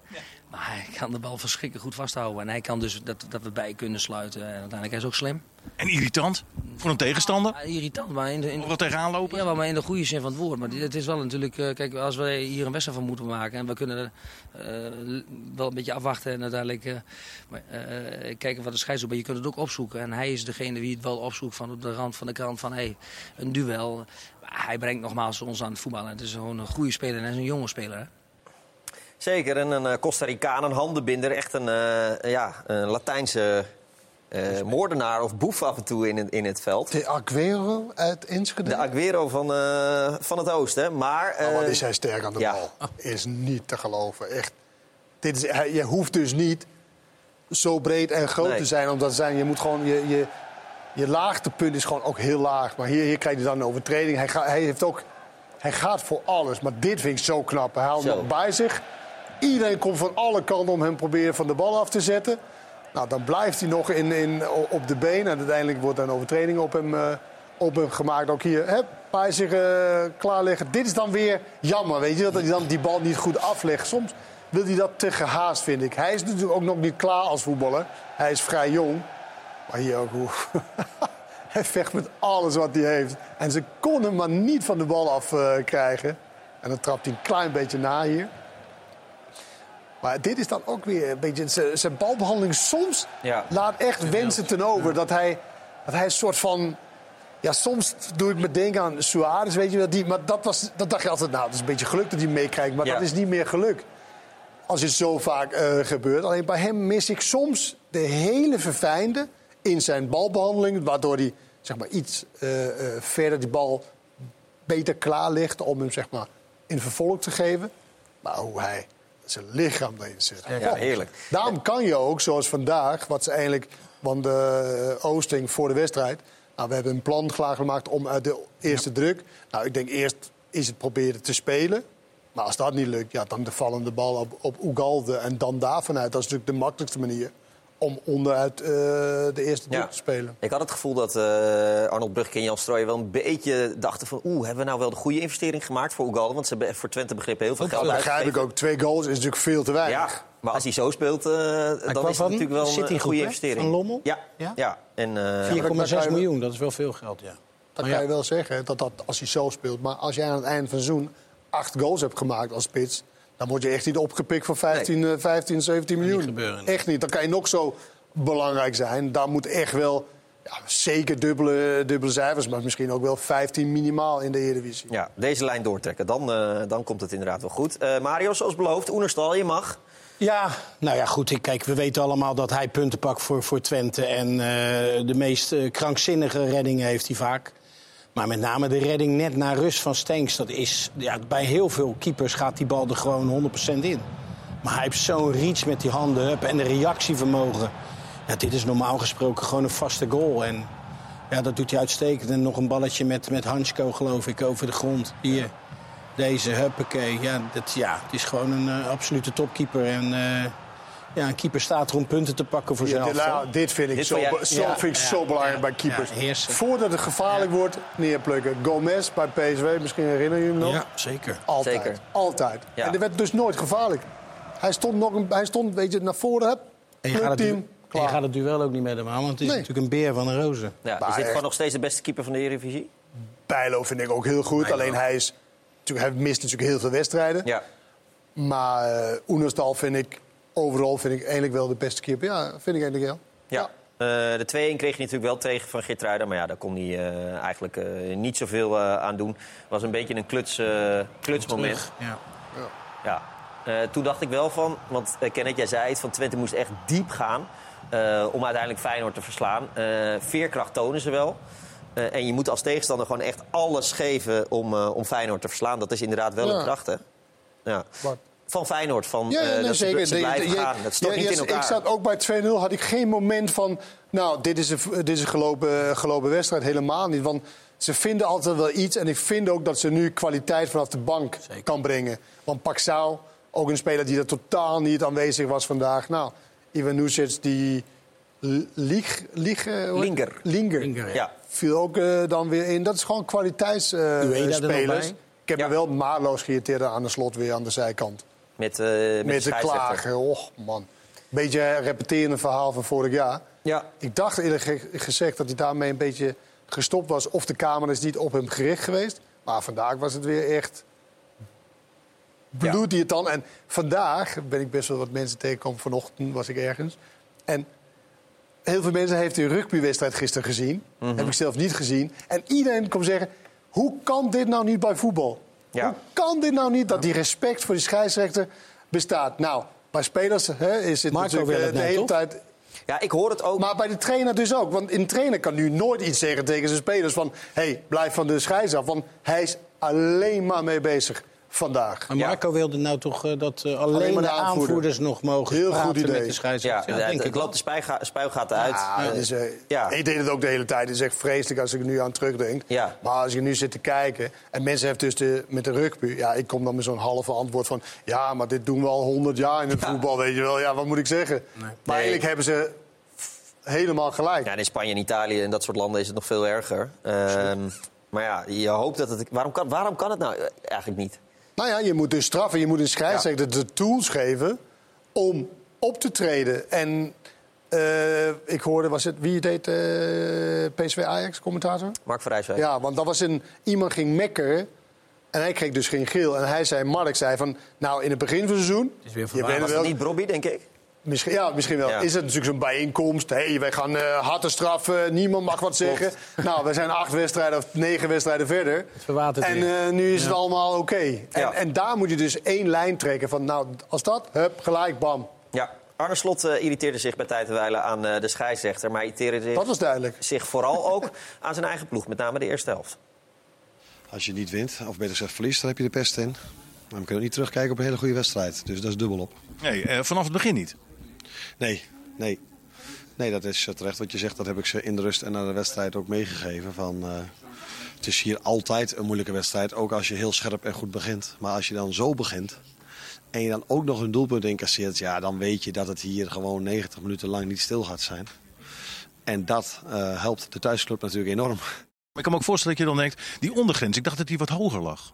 Maar hij kan de bal verschrikkelijk goed vasthouden. En hij kan dus dat, dat we bij kunnen sluiten. En uiteindelijk is hij ook slim. En irritant voor een tegenstander. Ja, irritant, maar in de, in Overal tegenaan lopen. Ja, maar in de goede zin van het woord. Maar het is wel natuurlijk, eh, kijk, als we hier een wedstrijd van moeten maken en we kunnen eh, wel een beetje afwachten en uiteindelijk eh, kijken wat de scheidsrechter, maar je kunt het ook opzoeken. En hij is degene die het wel opzoekt van op de rand van de kant van hey, een duel. Hij brengt nogmaals ons aan het voetballen. Het is gewoon een goede speler en hij is een jonge speler. Hè? Zeker, en een eh, Costa Ricaan, een handenbinder. Echt een, eh, ja, een Latijnse eh, moordenaar of boef af en toe in, het- in het veld. De Aguero uit Enschede. De Aguero van, van het oosten. Maar, Oh, wat is hij sterk aan de ja. bal. Is niet te geloven. Echt. Dit is, hij- je hoeft dus niet zo breed en groot Nee. te zijn. Omdat te zijn. Je moet gewoon... Je, je, je laagtepunt is gewoon ook heel laag. Maar hier, hier krijg je dan een overtreding. Hij, ga- hij, heeft ook, hij gaat voor alles. Maar dit vind ik zo knap. Hij haalt nog bij zich. Iedereen komt van alle kanten om hem proberen van de bal af te zetten. Nou, dan blijft hij nog in, in, op de been. En uiteindelijk wordt er een overtreding op hem, eh, op hem gemaakt. Ook hier, hè, paar zich eh, klaarleggen. Dit is dan weer jammer, weet je, dat hij dan die bal niet goed aflegt. Soms wil hij dat te gehaast, vind ik. Hij is natuurlijk ook nog niet klaar als voetballer. Hij is vrij jong. Maar hier ook hoe. <laughs> hij vecht met alles wat hij heeft. En ze kon hem maar niet van de bal af eh, krijgen. En dan trapt hij een klein beetje na hier. Maar dit is dan ook weer een beetje... zijn- Zijn balbehandeling soms Ja. laat echt wensen ten over. Dat hij, dat hij een soort van... Ja, soms doe ik me denken aan Suarez, weet je wel. Die, maar dat, was, dat dacht je altijd, nou, dat is een beetje geluk dat hij meekrijgt. Maar Ja. dat is niet meer geluk. Als het zo vaak eh, gebeurt. Alleen bij hem mis ik soms de hele verfijnde in zijn balbehandeling. Waardoor hij zeg maar, iets eh, eh, verder die bal beter klaar ligt om hem zeg maar, in vervolg te geven. Maar hoe hij zijn lichaam erin zet. Ja, heerlijk. Daarom kan je ook, zoals vandaag, wat ze eigenlijk van de eh, Oosting voor de wedstrijd. Nou, we hebben een plan klaargemaakt om uit de eerste druk. Nou, ik denk eerst is het proberen te spelen. Maar als dat niet lukt, ja, dan de vallende bal op, op Ugalde en dan daar vanuit. Dat is natuurlijk de makkelijkste manier om onderuit eh, de eerste Ja. te spelen. Ik had het gevoel dat eh, Arnold Brugge en Jan Strooijen wel een beetje dachten van... oeh, hebben we nou wel de goede investering gemaakt voor Ugalde? Want ze hebben voor Twente begrippen heel veel geld Dat begrijp ik ook. Twee goals is natuurlijk veel te weinig. Ja, maar als hij zo speelt, eh, dan is het natuurlijk wel een, goede investering. Van Lommel? Ja, Ja? ja. En, eh, 4,6 miljoen, dat is wel veel geld, ja. Dat Maar kan ja. je wel zeggen, dat dat als hij zo speelt. Maar als jij aan het einde van het seizoen acht goals hebt gemaakt als spits... dan word je echt niet opgepikt voor 15, eh, 15 17 miljoen. gebeuren. Echt niet. Dan kan je nog zo belangrijk zijn. Daar moet echt wel ja, zeker dubbele, dubbele cijfers... maar misschien ook wel 15 minimaal in de Eredivisie. ja, deze lijn doortrekken, dan, eh, dan komt het inderdaad wel goed. Eh, Mario, zoals beloofd, Oenerstal, je mag. Ja, nou ja, goed. ik- Kijk, we weten allemaal dat hij punten pakt voor, voor Twente. En eh, de meest krankzinnige reddingen heeft hij vaak. Maar met name de redding net na rust van Stenks. Dat is, ja, bij heel veel keepers gaat die bal er gewoon 100% in. Maar hij heeft zo'n reach met die handen hup, en de reactievermogen. Ja, dit is normaal gesproken gewoon een vaste goal. En ja, dat doet hij uitstekend. En nog een balletje met, met Hansko, geloof ik, over de grond. Hier, deze, huppakee. Ja, dat, ja het is gewoon een eh, absolute topkeeper. En eh, ja, een keeper staat er om punten te pakken voor Ja, zelf. dit, nou, dit vind ik, Dit zo, zo, ja, vind ik ja, zo belangrijk ja, bij keepers. ja. Voordat het gevaarlijk wordt, neerplukken. Gomez bij PSV, misschien herinner je hem nog? Ja, zeker. Altijd. Zeker. Altijd. Ja. En dit werd dus nooit gevaarlijk. Hij stond, nog een, hij stond weet je, naar voren. Hup, En je, gaat en je gaat het duel ook niet met hem aan, want het is Nee. natuurlijk een beer van een roze. Ja, Maar is dit gewoon nog steeds de beste keeper van de Eredivisie? Bijlo vind ik ook heel goed. Alleen hij, is, natuurlijk, hij mist natuurlijk heel veel wedstrijden. Ja. Maar eh Oenerstal vind ik overal vind ik eigenlijk wel de beste keeper. Ja, vind ik eigenlijk wel. Ja. Eh, de 2-1 kreeg je natuurlijk wel tegen van Geertruiden. Maar ja, daar kon hij eh, eigenlijk eh, niet zoveel eh, aan doen. Het was een beetje een kluts, eh, klutsmoment. Ja. Ja. Eh, toen dacht ik wel van, want uh, Kenneth, jij zei het, van Twente moest echt diep gaan eh, om uiteindelijk Feyenoord te verslaan. Eh, veerkracht tonen ze wel. Eh, en je moet als tegenstander gewoon echt alles geven om, eh, om Feyenoord te verslaan. Dat is inderdaad wel Ja. een kracht, hè? Ja. Wat? Van Feyenoord, van Ja, eh, ja, nee, dat ze- zeker. ze De- blijven je- gaan. Dat stort ja, niet ja, in elkaar. Ik zat ook bij 2-0, had ik geen moment van... nou, dit is een, dit is een gelopen, gelopen wedstrijd. Helemaal niet. Want ze vinden altijd wel iets. En ik vind ook dat ze nu kwaliteit vanaf de bank kan brengen. Want Paxao, ook een speler die er totaal niet aanwezig was vandaag. Nou, Ivan Nusic, die... Lieg, lieg, eh. Linger. Ja. Viel ook eh, dan weer in. Dat is gewoon er kwaliteitsspelers. bij? ik heb me wel maarloos geïrriteerd aan de slot weer aan de zijkant. Met, eh, met, Met, de klagen. Och, man. Beetje een repeterende verhaal van vorig jaar. Ja. Ik dacht eerlijk ge- gezegd dat hij daarmee een beetje gestopt was. Of de Kamer is niet op hem gericht geweest. Maar vandaag was het weer echt... Bloedt hij het dan? En vandaag ben ik best wel wat mensen tegengekomen. Vanochtend was ik ergens. En heel veel mensen heeft die rugbywedstrijd gisteren gezien. Mhm. Heb ik zelf niet gezien. En iedereen komt zeggen... Hoe kan dit nou niet bij voetbal? Ja. Hoe kan dit nou niet dat die respect voor die scheidsrechter bestaat? Nou, bij spelers hè, is het Marco natuurlijk eh, het de hele tijd... Ja, ik hoor het ook. Maar bij de trainer dus ook. Want een trainer kan nu nooit iets zeggen tegen zijn spelers van... hé, hey, blijf van de scheids af. Want hij is alleen maar mee bezig vandaag. Maar Marco wilde nou toch eh, dat eh, alleen, Alleen maar de de aanvoerder. aanvoerders nog mogen Heel praten goed idee. met de scheidsrechter. Ja, denk ik wel. loopt de spuiga- spuigaten uit. Ja, Eh, eh, ja. Ik deed het ook de hele tijd. Het is echt vreselijk als ik er nu aan terugdenk. Ja. Maar als je nu zit te kijken... en mensen hebben dus de, met de rugby... ja, ik kom dan met zo'n halve antwoord van... ja, maar dit doen we al honderd jaar in het voetbal, weet je wel. Ja, wat moet ik zeggen? Maar eigenlijk hebben ze... helemaal gelijk. Ja, in Spanje en Italië en dat soort landen is het nog veel erger. Ehm, maar ja, je hoopt dat het... Waarom kan, waarom kan het nou eigenlijk niet? Nou ja, je moet dus straffen. Je moet een scheidsrechter de tools geven om op te treden. En eh, ik hoorde, was het, wie deed eh PSV Ajax, commentator? Mark van Rijswijk. Ja, want dat was een, iemand ging mekkeren en hij kreeg dus geen geel. En hij zei, Mark zei van, nou in het begin van het seizoen... is weer je bent Was wel, het niet Brobby, denk ik? Misschien, ja, misschien wel. Ja. Is het natuurlijk zo'n bijeenkomst? Hé, hey, wij gaan eh harde straffen, niemand mag wat zeggen. <laughs> Nou, we zijn acht wedstrijden of negen wedstrijden verder. verwatert En eh, nu is het allemaal oké. En, Ja. en daar moet je dus één lijn trekken van, nou, als dat, hup, gelijk, bam. Ja. Arne Slot eh, irriteerde zich bij tijd aan eh, de scheidsrechter. Maar hij irriteerde zich, Dat was duidelijk. zich vooral <laughs> ook aan zijn eigen ploeg. Met name de eerste helft. Als je niet wint, of beter gezegd verliest, dan heb je de pest in. Maar we kunnen ook niet terugkijken op een hele goede wedstrijd. Dus dat is dubbel op. Nee, eh, vanaf het begin niet. Nee, nee. Nee, dat is terecht wat je zegt. Dat heb ik ze in de rust en na de wedstrijd ook meegegeven. Van, eh, het is hier altijd een moeilijke wedstrijd. Ook als je heel scherp en goed begint. Maar als je dan zo begint. En je dan ook nog een doelpunt incasseert. Ja, dan weet je dat het hier gewoon 90 minuten lang niet stil gaat zijn. En dat eh, helpt de thuisclub natuurlijk enorm. Ik kan me ook voorstellen dat je dan denkt, die ondergrens, ik dacht dat die wat hoger lag.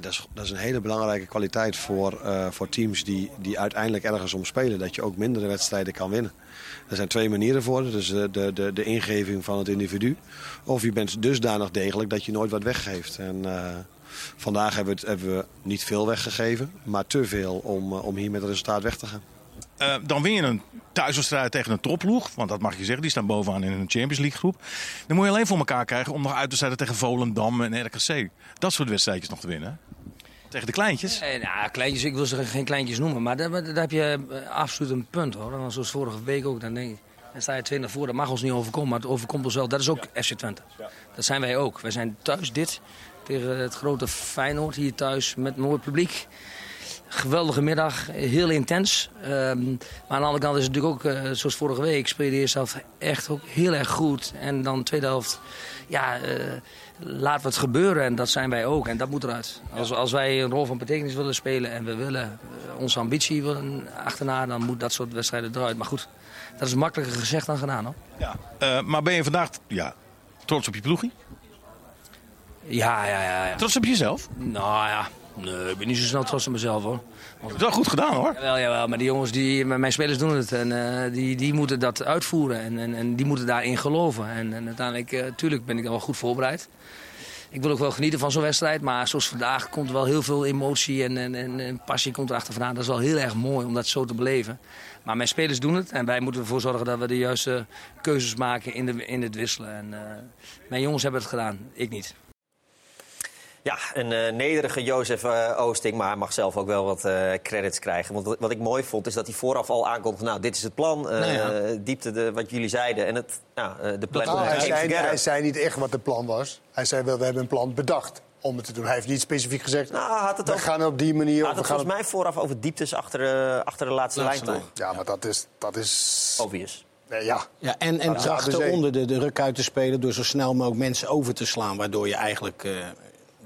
Dat is, dat is een hele belangrijke kwaliteit voor, eh, voor teams die, die uiteindelijk ergens om spelen. Dat je ook mindere wedstrijden kan winnen. Er zijn twee manieren voor. Dus de, de, de, de ingeving van het individu. Of je bent dusdanig degelijk dat je nooit wat weggeeft. En eh, vandaag hebben we, het, hebben we niet veel weggegeven. Maar te veel om, eh, om hier met het resultaat weg te gaan. Eh, dan win je een thuiswedstrijd tegen een topploeg. Want dat mag je zeggen, die staan bovenaan in een Champions League groep. Dan moet je alleen voor elkaar krijgen om nog uit te zetten tegen Volendam en RKC. Dat soort wedstrijdjes nog te winnen. Tegen de kleintjes. Eh, nou, kleintjes, ik wil ze geen kleintjes noemen, maar daar, heb je eh, absoluut een punt hoor. En zoals vorige week ook, dan denk ik, dan sta je 20 voor, dat mag ons niet overkomen, maar het overkomt ons wel. Dat is ook FC Twente. Dat zijn wij ook. Wij zijn thuis dit, tegen het grote Feyenoord hier thuis met mooi publiek. Geweldige middag, heel intens. Ehm, maar aan de andere kant is het natuurlijk ook, eh, zoals vorige week, speel je de eerste helft echt ook heel erg goed. En dan de tweede helft, ja, eh laten we het gebeuren. En dat zijn wij ook. En dat moet eruit. Als, als wij een rol van betekenis willen spelen en we willen eh, onze ambitie willen achterna, dan moet dat soort wedstrijden eruit. Maar goed, dat is makkelijker gezegd dan gedaan hoor. Ja. Maar ben je vandaag ja, trots op je ploegie? Ja, ja, ja. ja. Trots op jezelf? Nou ja, nee, ik ben niet zo snel trots op mezelf hoor. Je hebt het wel goed gedaan hoor. Jawel, jawel, maar die jongens, die, mijn spelers doen het. En eh, die, die moeten dat uitvoeren. En, en, en die moeten daarin geloven. En, en uiteindelijk, tuurlijk ben ik dan wel goed voorbereid. Ik wil ook wel genieten van zo'n wedstrijd. Maar zoals vandaag komt er wel heel veel emotie en, en, en, en passie komt erachter vandaan. Dat is wel heel erg mooi om dat zo te beleven. Maar mijn spelers doen het. En wij moeten ervoor zorgen dat we de juiste keuzes maken in, de, in het wisselen. En, eh, mijn jongens hebben het gedaan, ik niet. Ja, een eh, nederige Jozef eh, Oosting, maar hij mag zelf ook wel wat eh, credits krijgen. Want wat- ik mooi vond, is dat hij vooraf al aankondigde... nou, dit is het plan, eh, Nou ja. diepte de, wat jullie zeiden. En het, nou, de plan Nou, hij, zei, together. hij zei niet echt wat de plan was. Hij zei wel, we hebben een plan bedacht om het te doen. Hij heeft niet specifiek gezegd, Nou, had het we ook- gaan op die manier... Had het gaan volgens mij vooraf over dieptes achter, de- achter de laatste, Laatste lijn, toch? Ja, maar dat is... Dat is... Obvious. Ja. Ja, en, en Ja, trachten onder de, de ruk uit te spelen door zo snel mogelijk mensen over te slaan. Waardoor je eigenlijk eh,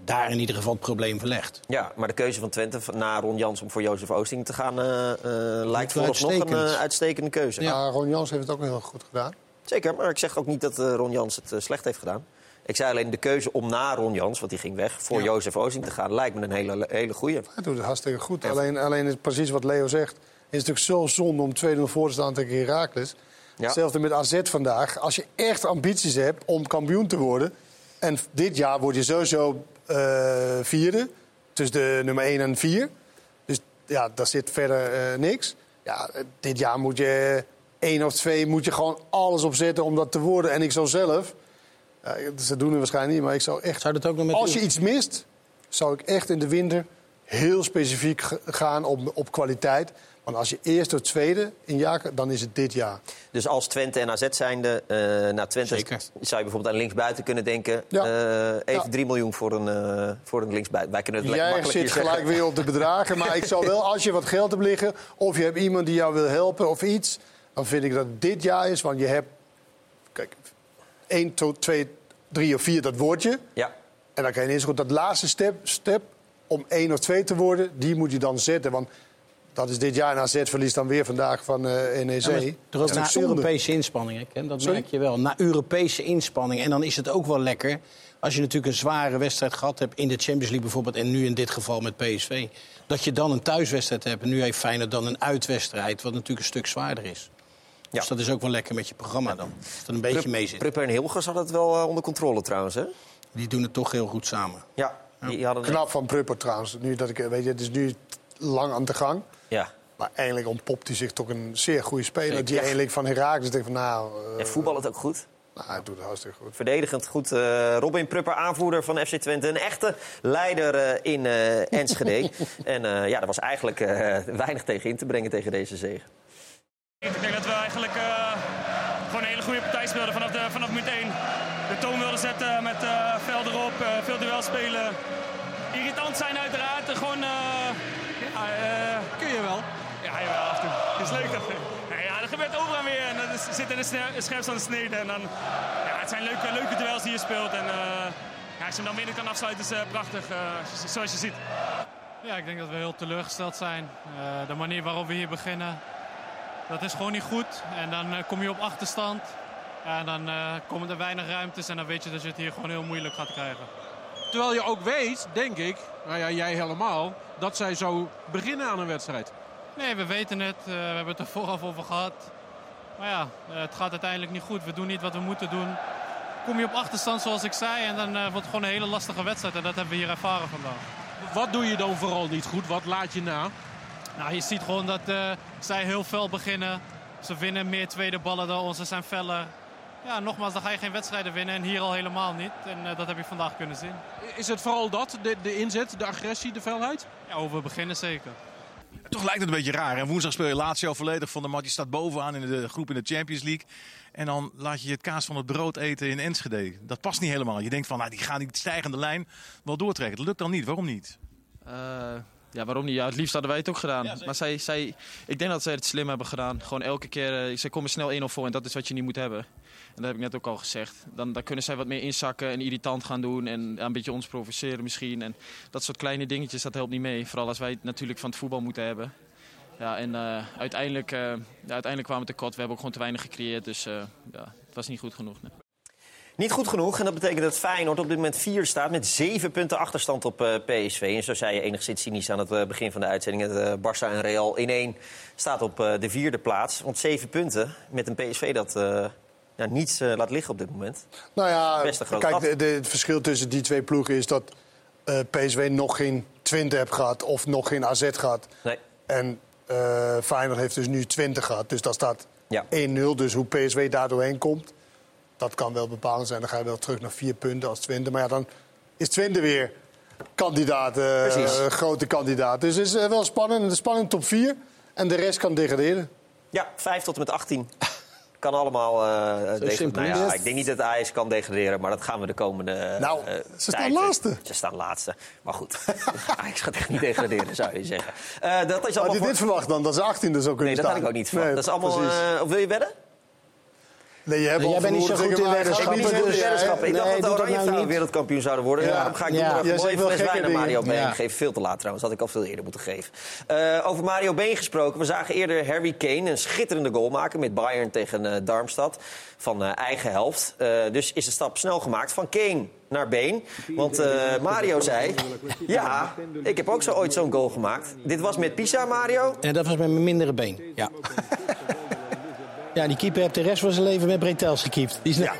daar in ieder geval het probleem verlegt. Ja, maar de keuze van Twente van- na Ron Jans om voor Jozef Oosting te gaan... eh, eh, lijkt vooralsnog een eh, uitstekende keuze. Ja, Ron Jans heeft het ook heel goed gedaan. Zeker, maar ik zeg ook niet dat eh, Ron Jans het slecht heeft gedaan. Ik zei alleen de keuze om na Ron Jans, want die ging weg, voor Jozef Oosting te gaan, lijkt me een hele, hele goeie. Hij doet het hartstikke goed. Alleen, alleen is precies wat Leo zegt. Het is natuurlijk zo zonde om 2-0 voor te staan tegen Heracles. Ja. Hetzelfde met AZ vandaag. Als je echt ambities hebt om kampioen te worden... en dit jaar word je sowieso vierde. Tussen de nummer 1 en 4. Dus ja, daar zit verder eh, niks. Ja, eh, dit jaar moet je één of twee moet je gewoon alles opzetten om dat te worden. En ik zou zelf... Ja, ze doen het waarschijnlijk niet, maar ik zou echt... Zou dat ook nog met Als u- je iets mist, zou ik echt in de winter heel specifiek gaan op, op kwaliteit. Want als je eerste of tweede in jaar, dan is het dit jaar. Dus als Twente en AZ zijnde, eh naar Twente zou je bijvoorbeeld aan linksbuiten kunnen denken. Ja. eh, even Ja. 3 miljoen voor een, eh, voor een linksbuiten. Wij kunnen het lekker Jij zit gelijk zeggen. weer op de bedragen. Maar ik zou wel, als je wat geld hebt liggen... of je hebt iemand die jou wil helpen of iets... dan vind ik dat het dit jaar is. Want je hebt, kijk, 1, 2, 3 of 4, dat woordje. Ja. En dan kan je ineens goed dat laatste step, step om 1 of 2 te worden... die moet je dan zetten. Want Dat is dit jaar en AZ verliest dan weer vandaag van eh NEC. Ja, er ook Dat is na? Europese inspanningen, hè? dat Sorry? merk je wel. Na Europese inspanningen. En dan is het ook wel lekker als je natuurlijk een zware wedstrijd gehad hebt... in de Champions League bijvoorbeeld en nu in dit geval met PSV... dat je dan een thuiswedstrijd hebt en nu heeft Feyenoord dan een uitwedstrijd... wat natuurlijk een stuk zwaarder is. Dus dat is ook wel lekker met je programma dan. Het een beetje Prup- mee zit. Prupper en Hilgers hadden het wel eh, onder controle trouwens, hè? Die doen het toch heel goed samen. Ja, die hadden Knap van Prupper trouwens. Nu dat ik, weet je, het is nu lang aan de gang. Ja. Maar eigenlijk ontpopt hij zich toch een zeer goede speler. Zeker. Die eigenlijk van Herakles denkt van nou... eh, Ja, voetbal het ook goed. nou, hij doet het hartstikke goed. Verdedigend goed. eh, Robin Prupper, aanvoerder van FC Twente. Een echte leider eh, in eh, Enschede. <laughs> en eh, ja, er was eigenlijk eh, weinig tegen in te brengen tegen deze zege. Ik denk dat we eigenlijk eh, gewoon een hele goede partij speelden vanaf, de, vanaf minuut 1. De toon wilden zetten met eh veld erop, eh, veel duel spelen. Irritant zijn uiteraard. eh, Gewoon, eh, ja, eh, Kun je wel? Ja, jawel, af en toe. Het is leuk. Dat, ja, ja, dat gebeurt overal weer. En dat is, zit in de scherpst aan de snede. En dan, ja, het zijn leuke, leuke duels die je speelt. En eh, ja, als je hem dan binnen kan afsluiten is eh, prachtig, eh, zoals je ziet. Ja, ik denk dat we heel teleurgesteld zijn. Eh, de manier waarop we hier beginnen, dat is gewoon niet goed. En dan kom je op achterstand. En dan eh, komen er weinig ruimtes en dan weet je dat je het hier gewoon heel moeilijk gaat krijgen. Terwijl je ook weet, denk ik, nou ja, jij helemaal, dat zij zo beginnen aan een wedstrijd. Nee, we weten het. Eh, we hebben het er vooraf over gehad. Maar ja, eh, het gaat uiteindelijk niet goed. We doen niet wat we moeten doen. Kom je op achterstand, zoals ik zei, en dan eh, wordt het gewoon een hele lastige wedstrijd. En dat hebben we hier ervaren vandaag. Wat doe je dan vooral niet goed? Wat laat je na? Nou, je ziet gewoon dat zij heel fel beginnen. Ze winnen meer tweede ballen dan ons. Ze zijn feller. Ja, nogmaals, dan ga je geen wedstrijden winnen. En hier al helemaal niet. En dat heb je vandaag kunnen zien. Is het vooral dat, de, de inzet, de agressie, de felheid? Ja, over beginnen zeker. Toch lijkt het een beetje raar. En woensdag speel je Lazio volledig van de mat. Je staat bovenaan in de groep in de Champions League. En dan laat je het kaas van het brood eten in Enschede. Dat past niet helemaal. Je denkt van, nou, die gaan die stijgende lijn wel doortrekken. Dat lukt dan niet. Waarom niet? Eh, ja, waarom niet? Ja, het liefst hadden wij het ook gedaan. maar zij, zij, ik denk dat zij het slim hebben gedaan. Gewoon elke keer, uh, zij komen snel 1-0 voor en dat is wat je niet moet hebben. Dat heb ik net ook al gezegd. Dan, dan kunnen zij wat meer inzakken en irritant gaan doen en een beetje ons provoceren misschien. En dat soort kleine dingetjes, dat helpt niet mee. Vooral als wij het natuurlijk van het voetbal moeten hebben. Ja, en uh, uiteindelijk, uh, ja, uiteindelijk kwamen we tekort. We hebben ook gewoon te weinig gecreëerd, dus ja, het was niet goed genoeg. Niet goed genoeg. En dat betekent dat Feyenoord op dit moment vier staat met zeven punten achterstand op PSV. En zo zei je enigszins cynisch aan het begin van de uitzending. Uh, Barça en Real in één staat op de vierde plaats. Want zeven punten met een PSV dat ja, niets laat liggen op dit moment. Nou ja, kijk, de, de, het verschil tussen die twee ploegen is dat PSV nog geen 20 heeft gehad of nog geen AZ gehad. Nee. En Feyenoord heeft dus nu 20 gehad. Dus dat staat ja. 1-0. Dus hoe PSV daar doorheen komt, dat kan wel bepalend zijn. Dan ga je wel terug naar vier punten als Twente. Maar ja, dan is Twente weer kandidaat, uh, grote kandidaat. Dus het is uh, wel spannend. Een spannend top 4. En de rest kan degraderen. Ja, 5 tot en met 18. Kan allemaal uh, degraderen. Nou ja, ik denk niet dat Ajax kan degraderen, maar dat gaan we de komende Nou, uh, ze staan laatste. Ze staan laatste. Maar goed, <laughs> Ajax gaat echt niet degraderen, zou je zeggen. Uh, dat is Had je dit verwacht dan, dat ze 18 er zo kunnen nee, staan? dat had ik ook niet verwacht. Nee, dat is allemaal... of wil je wedden? Nee, je hebt Nee, jij bent niet zo goed in weddenschappen, niet Ik, dus- ik nee, dacht dat de Oranje nou vrouwen wereldkampioen zouden worden. Ja. Daarom ga ik Ja. donderdag Jij een mooie fles gekke wijn dingen. Mario Been Ja. geven. Veel te laat trouwens, had ik al veel eerder moeten geven. Uh, over Mario Been gesproken. We zagen eerder Harry Kane een schitterende goal maken met Bayern tegen uh, Darmstad. Van uh, eigen helft. Uh, dus is de stap snel gemaakt van Kane naar Been. Want uh, Mario zei... Ja, ik heb ook zo ooit zo'n goal gemaakt. Dit was met Pisa, Mario. En dat was met mijn mindere been, ja. <laughs> Ja, die keeper heeft de rest van zijn leven met Bretels gekiept. Die is ja. <laughs>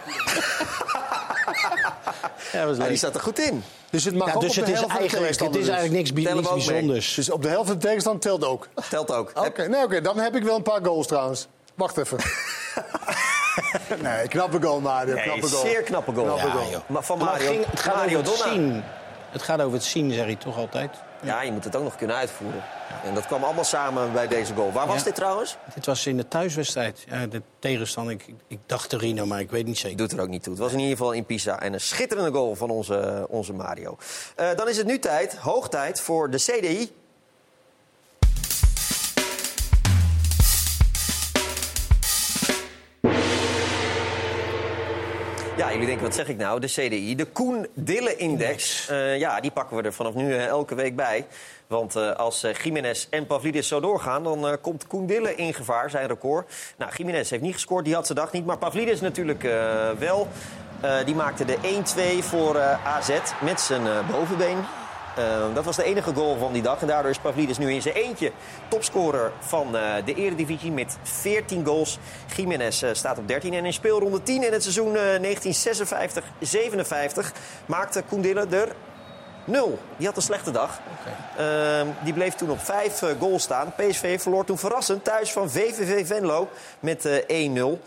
ja, was Ja, leuk. die staat er goed in. Dus het mag Ja, ook dus op het de is, helft van de eigenlijk, het is eigenlijk niks, bi- bijzonders. Dus op de helft van de tegenstander telt ook. Telt ook. Oké, nee, oké, dan heb ik wel een paar goals trouwens. Wacht even. <laughs> nee, knappe goal, Mario. Nee, knappe goal. zeer knappe goal. Knappe Ja, goal. Maar van Maar Mario, het, ging, het gaat Mario over het Donna. zien. Het gaat over het zien, zeg je toch altijd. Ja, je moet het ook nog kunnen uitvoeren. En dat kwam allemaal samen bij deze goal. Waar was Ja. dit trouwens? Dit was in de thuiswedstrijd. Ja, de tegenstander, ik, ik dacht Torino, maar ik weet niet zeker. Doet er ook niet toe. Het was in ieder geval in Pisa. En een schitterende goal van onze, onze Mario. Eh, dan is het nu tijd, hoog tijd, voor de CDI. Ja, jullie denken, wat zeg ik nou? De CDI, de Koen Dille Index. Uh, ja, die pakken we er vanaf nu uh, elke week bij. Want uh, als Jiménez en Pavlidis zo doorgaan, dan komt Koen Dille in gevaar, zijn record. Nou, Jiménez heeft niet gescoord, die had ze dag niet. Maar Pavlidis natuurlijk wel. die maakte de 1-2 voor AZ met zijn bovenbeen. Uh, dat was de enige goal van die dag. En daardoor is Pavlidis nu in zijn eentje topscorer van uh, de Eredivisie met 14 goals. Jiménez uh, staat op 13. En in speelronde 10 in het seizoen 1956-57 maakte Koendille er 0. Die had een slechte dag. Okay. Ehm, die bleef toen op 5 goals staan. PSV verloor toen verrassend thuis van VVV Venlo met 1-0.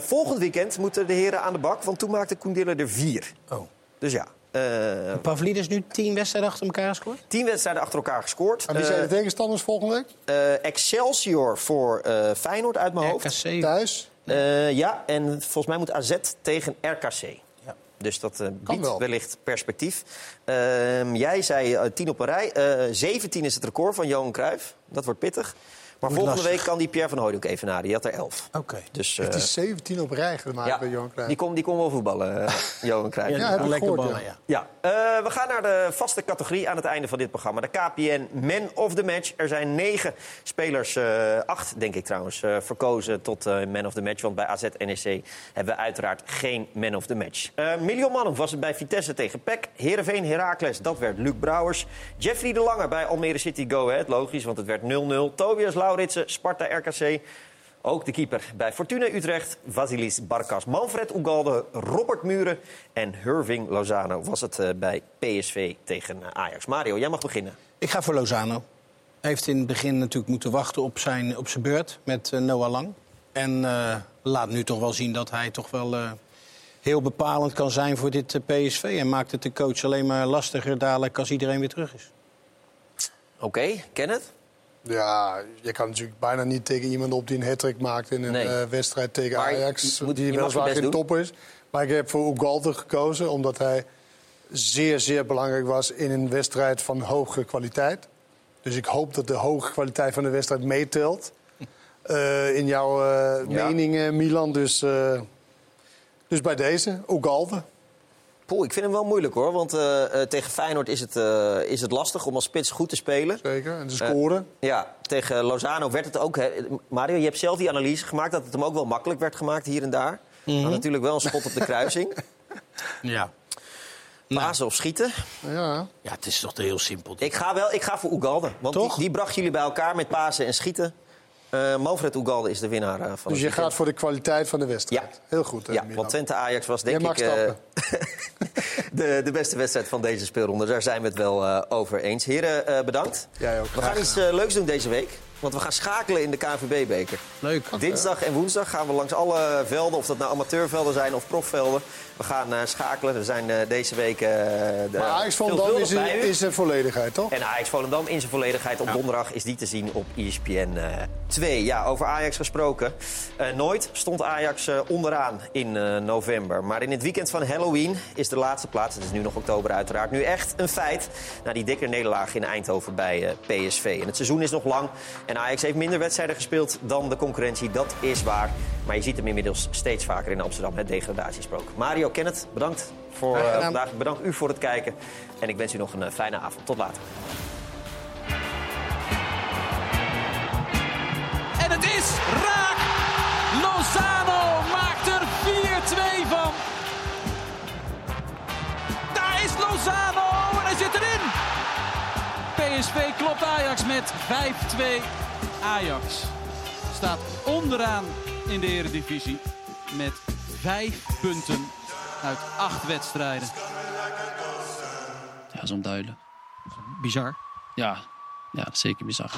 volgend weekend moeten de heren aan de bak, want toen maakte Koendille er 4. Oh. Dus ja, uh, Pavlidis nu tien wedstrijden achter elkaar gescoord? Tien wedstrijden achter elkaar gescoord. En wie zijn de tegenstanders volgende week? Uh, Excelsior voor uh, Feyenoord uit mijn hoofd. RKC. Thuis? ja, en volgens mij moet AZ tegen RKC. Ja. Dus dat biedt wel. wellicht perspectief. Ehm, jij zei tien op een rij. 17 is het record van Johan Cruijff. Dat wordt pittig. Maar volgende week kan die Pierre van Hooydonk even naar. Die had er 11. Oké. Dus, het is 17 op rij gemaakt ja, bij Johan Cruijff. Die kon, die kon wel voetballen, <laughs> Johan Cruijff. Ja, ja, lekker ballen, ja. ja. Uh, we gaan naar de vaste categorie aan het einde van dit programma. De KPN Man of the Match. Er zijn negen spelers, uh, acht denk ik trouwens, uh, verkozen tot Man of the Match. Want bij AZ NEC hebben we uiteraard geen Man of the Match. miljoen mannen was het bij Vitesse tegen PEC. Heerenveen Heracles, dat werd Luc Brouwers. Jeffrey de Lange bij Almere City Go Ahead, logisch, want het werd 0-0. Tobias Lauritsen, Sparta RKC. Ook de keeper bij Fortuna Utrecht, Vasilis Barkas, Manfred Ugalde, Robert Muren en Hurving Lozano was het uh, bij PSV tegen uh, Ajax. Mario, jij mag beginnen. Ik ga voor Lozano. Hij heeft in het begin natuurlijk moeten wachten op zijn, op zijn beurt met uh, Noah Lang. En laat nu toch wel zien dat hij toch wel heel bepalend kan zijn voor dit PSV. En maakt het de coach alleen maar lastiger dadelijk als iedereen weer terug is. Oké, okay, Kenneth? Ja, je kan natuurlijk bijna niet tegen iemand op die een hat maakt in een nee. uh, wedstrijd tegen maar Ajax. Moet, die weliswaar geen top is. Maar ik heb voor Ugalde gekozen omdat hij zeer, zeer belangrijk was in een wedstrijd van hoge kwaliteit. Dus ik hoop dat de hoge kwaliteit van de wedstrijd meetelt. Uh, <laughs> in jouw uh, ja. mening, Milan. Dus, dus bij deze, Ugalde. Poel, ik vind hem wel moeilijk hoor. Want uh, tegen Feyenoord is het, uh, is het lastig om als spits goed te spelen. Zeker, en te scoren. ja, tegen Lozano werd het ook... He, Mario, je hebt zelf die analyse gemaakt dat het hem ook wel makkelijk werd gemaakt hier en daar. Mm -hmm. Maar natuurlijk wel een schot op de kruising. <laughs> ja. Pasen nou. of schieten. Ja. ja, het is toch heel simpel. Ik ga, wel, ik ga voor Ugalde. Want die, die bracht jullie bij elkaar met Pasen en schieten. Uh, Manfred Ugalde is de winnaar uh, van Dus je gaat voor de kwaliteit van de wedstrijd? Ja. Heel goed. Uh, ja, want Twente-Ajax was denk ik <laughs> de, de beste wedstrijd van deze speelronde. Daar zijn we het wel over eens. Heren, bedankt. Jij ook. We gaan iets leuks doen deze week. Want we gaan schakelen in de KNVB-beker. Leuk. Dinsdag en woensdag gaan we langs alle velden, of dat nou amateurvelden zijn of profvelden. We gaan uh, schakelen. We zijn uh, deze week. Uh, de maar Ajax Volendam is in, in zijn volledigheid, toch? En Ajax Volendam in zijn volledigheid. Op ja. donderdag is die te zien op ESPN 2. Ja, over Ajax gesproken. nooit stond Ajax onderaan in november. Maar in het weekend van Halloween is de laatste plaats. Het is nu nog oktober uiteraard. Nu echt een feit. Na die dikke nederlaag in Eindhoven bij PSV. En het seizoen is nog lang. En Ajax heeft minder wedstrijden gespeeld dan de concurrentie. Dat is waar. Maar je ziet hem inmiddels steeds vaker in Amsterdam. Het degradatiesprook. Mario Kenneth, bedankt voor uh, vandaag. Bedankt u voor het kijken. En ik wens u nog een uh, fijne avond. Tot later. En het is raak! Lozano maakt er 4-2 van. Daar is Lozano en hij zit erin. PSV klopt Ajax met 5-2. Ajax staat onderaan in de Eredivisie met vijf punten uit acht wedstrijden. Ja, dat is onduidelijk. Bizar. Ja, ja zeker bizar.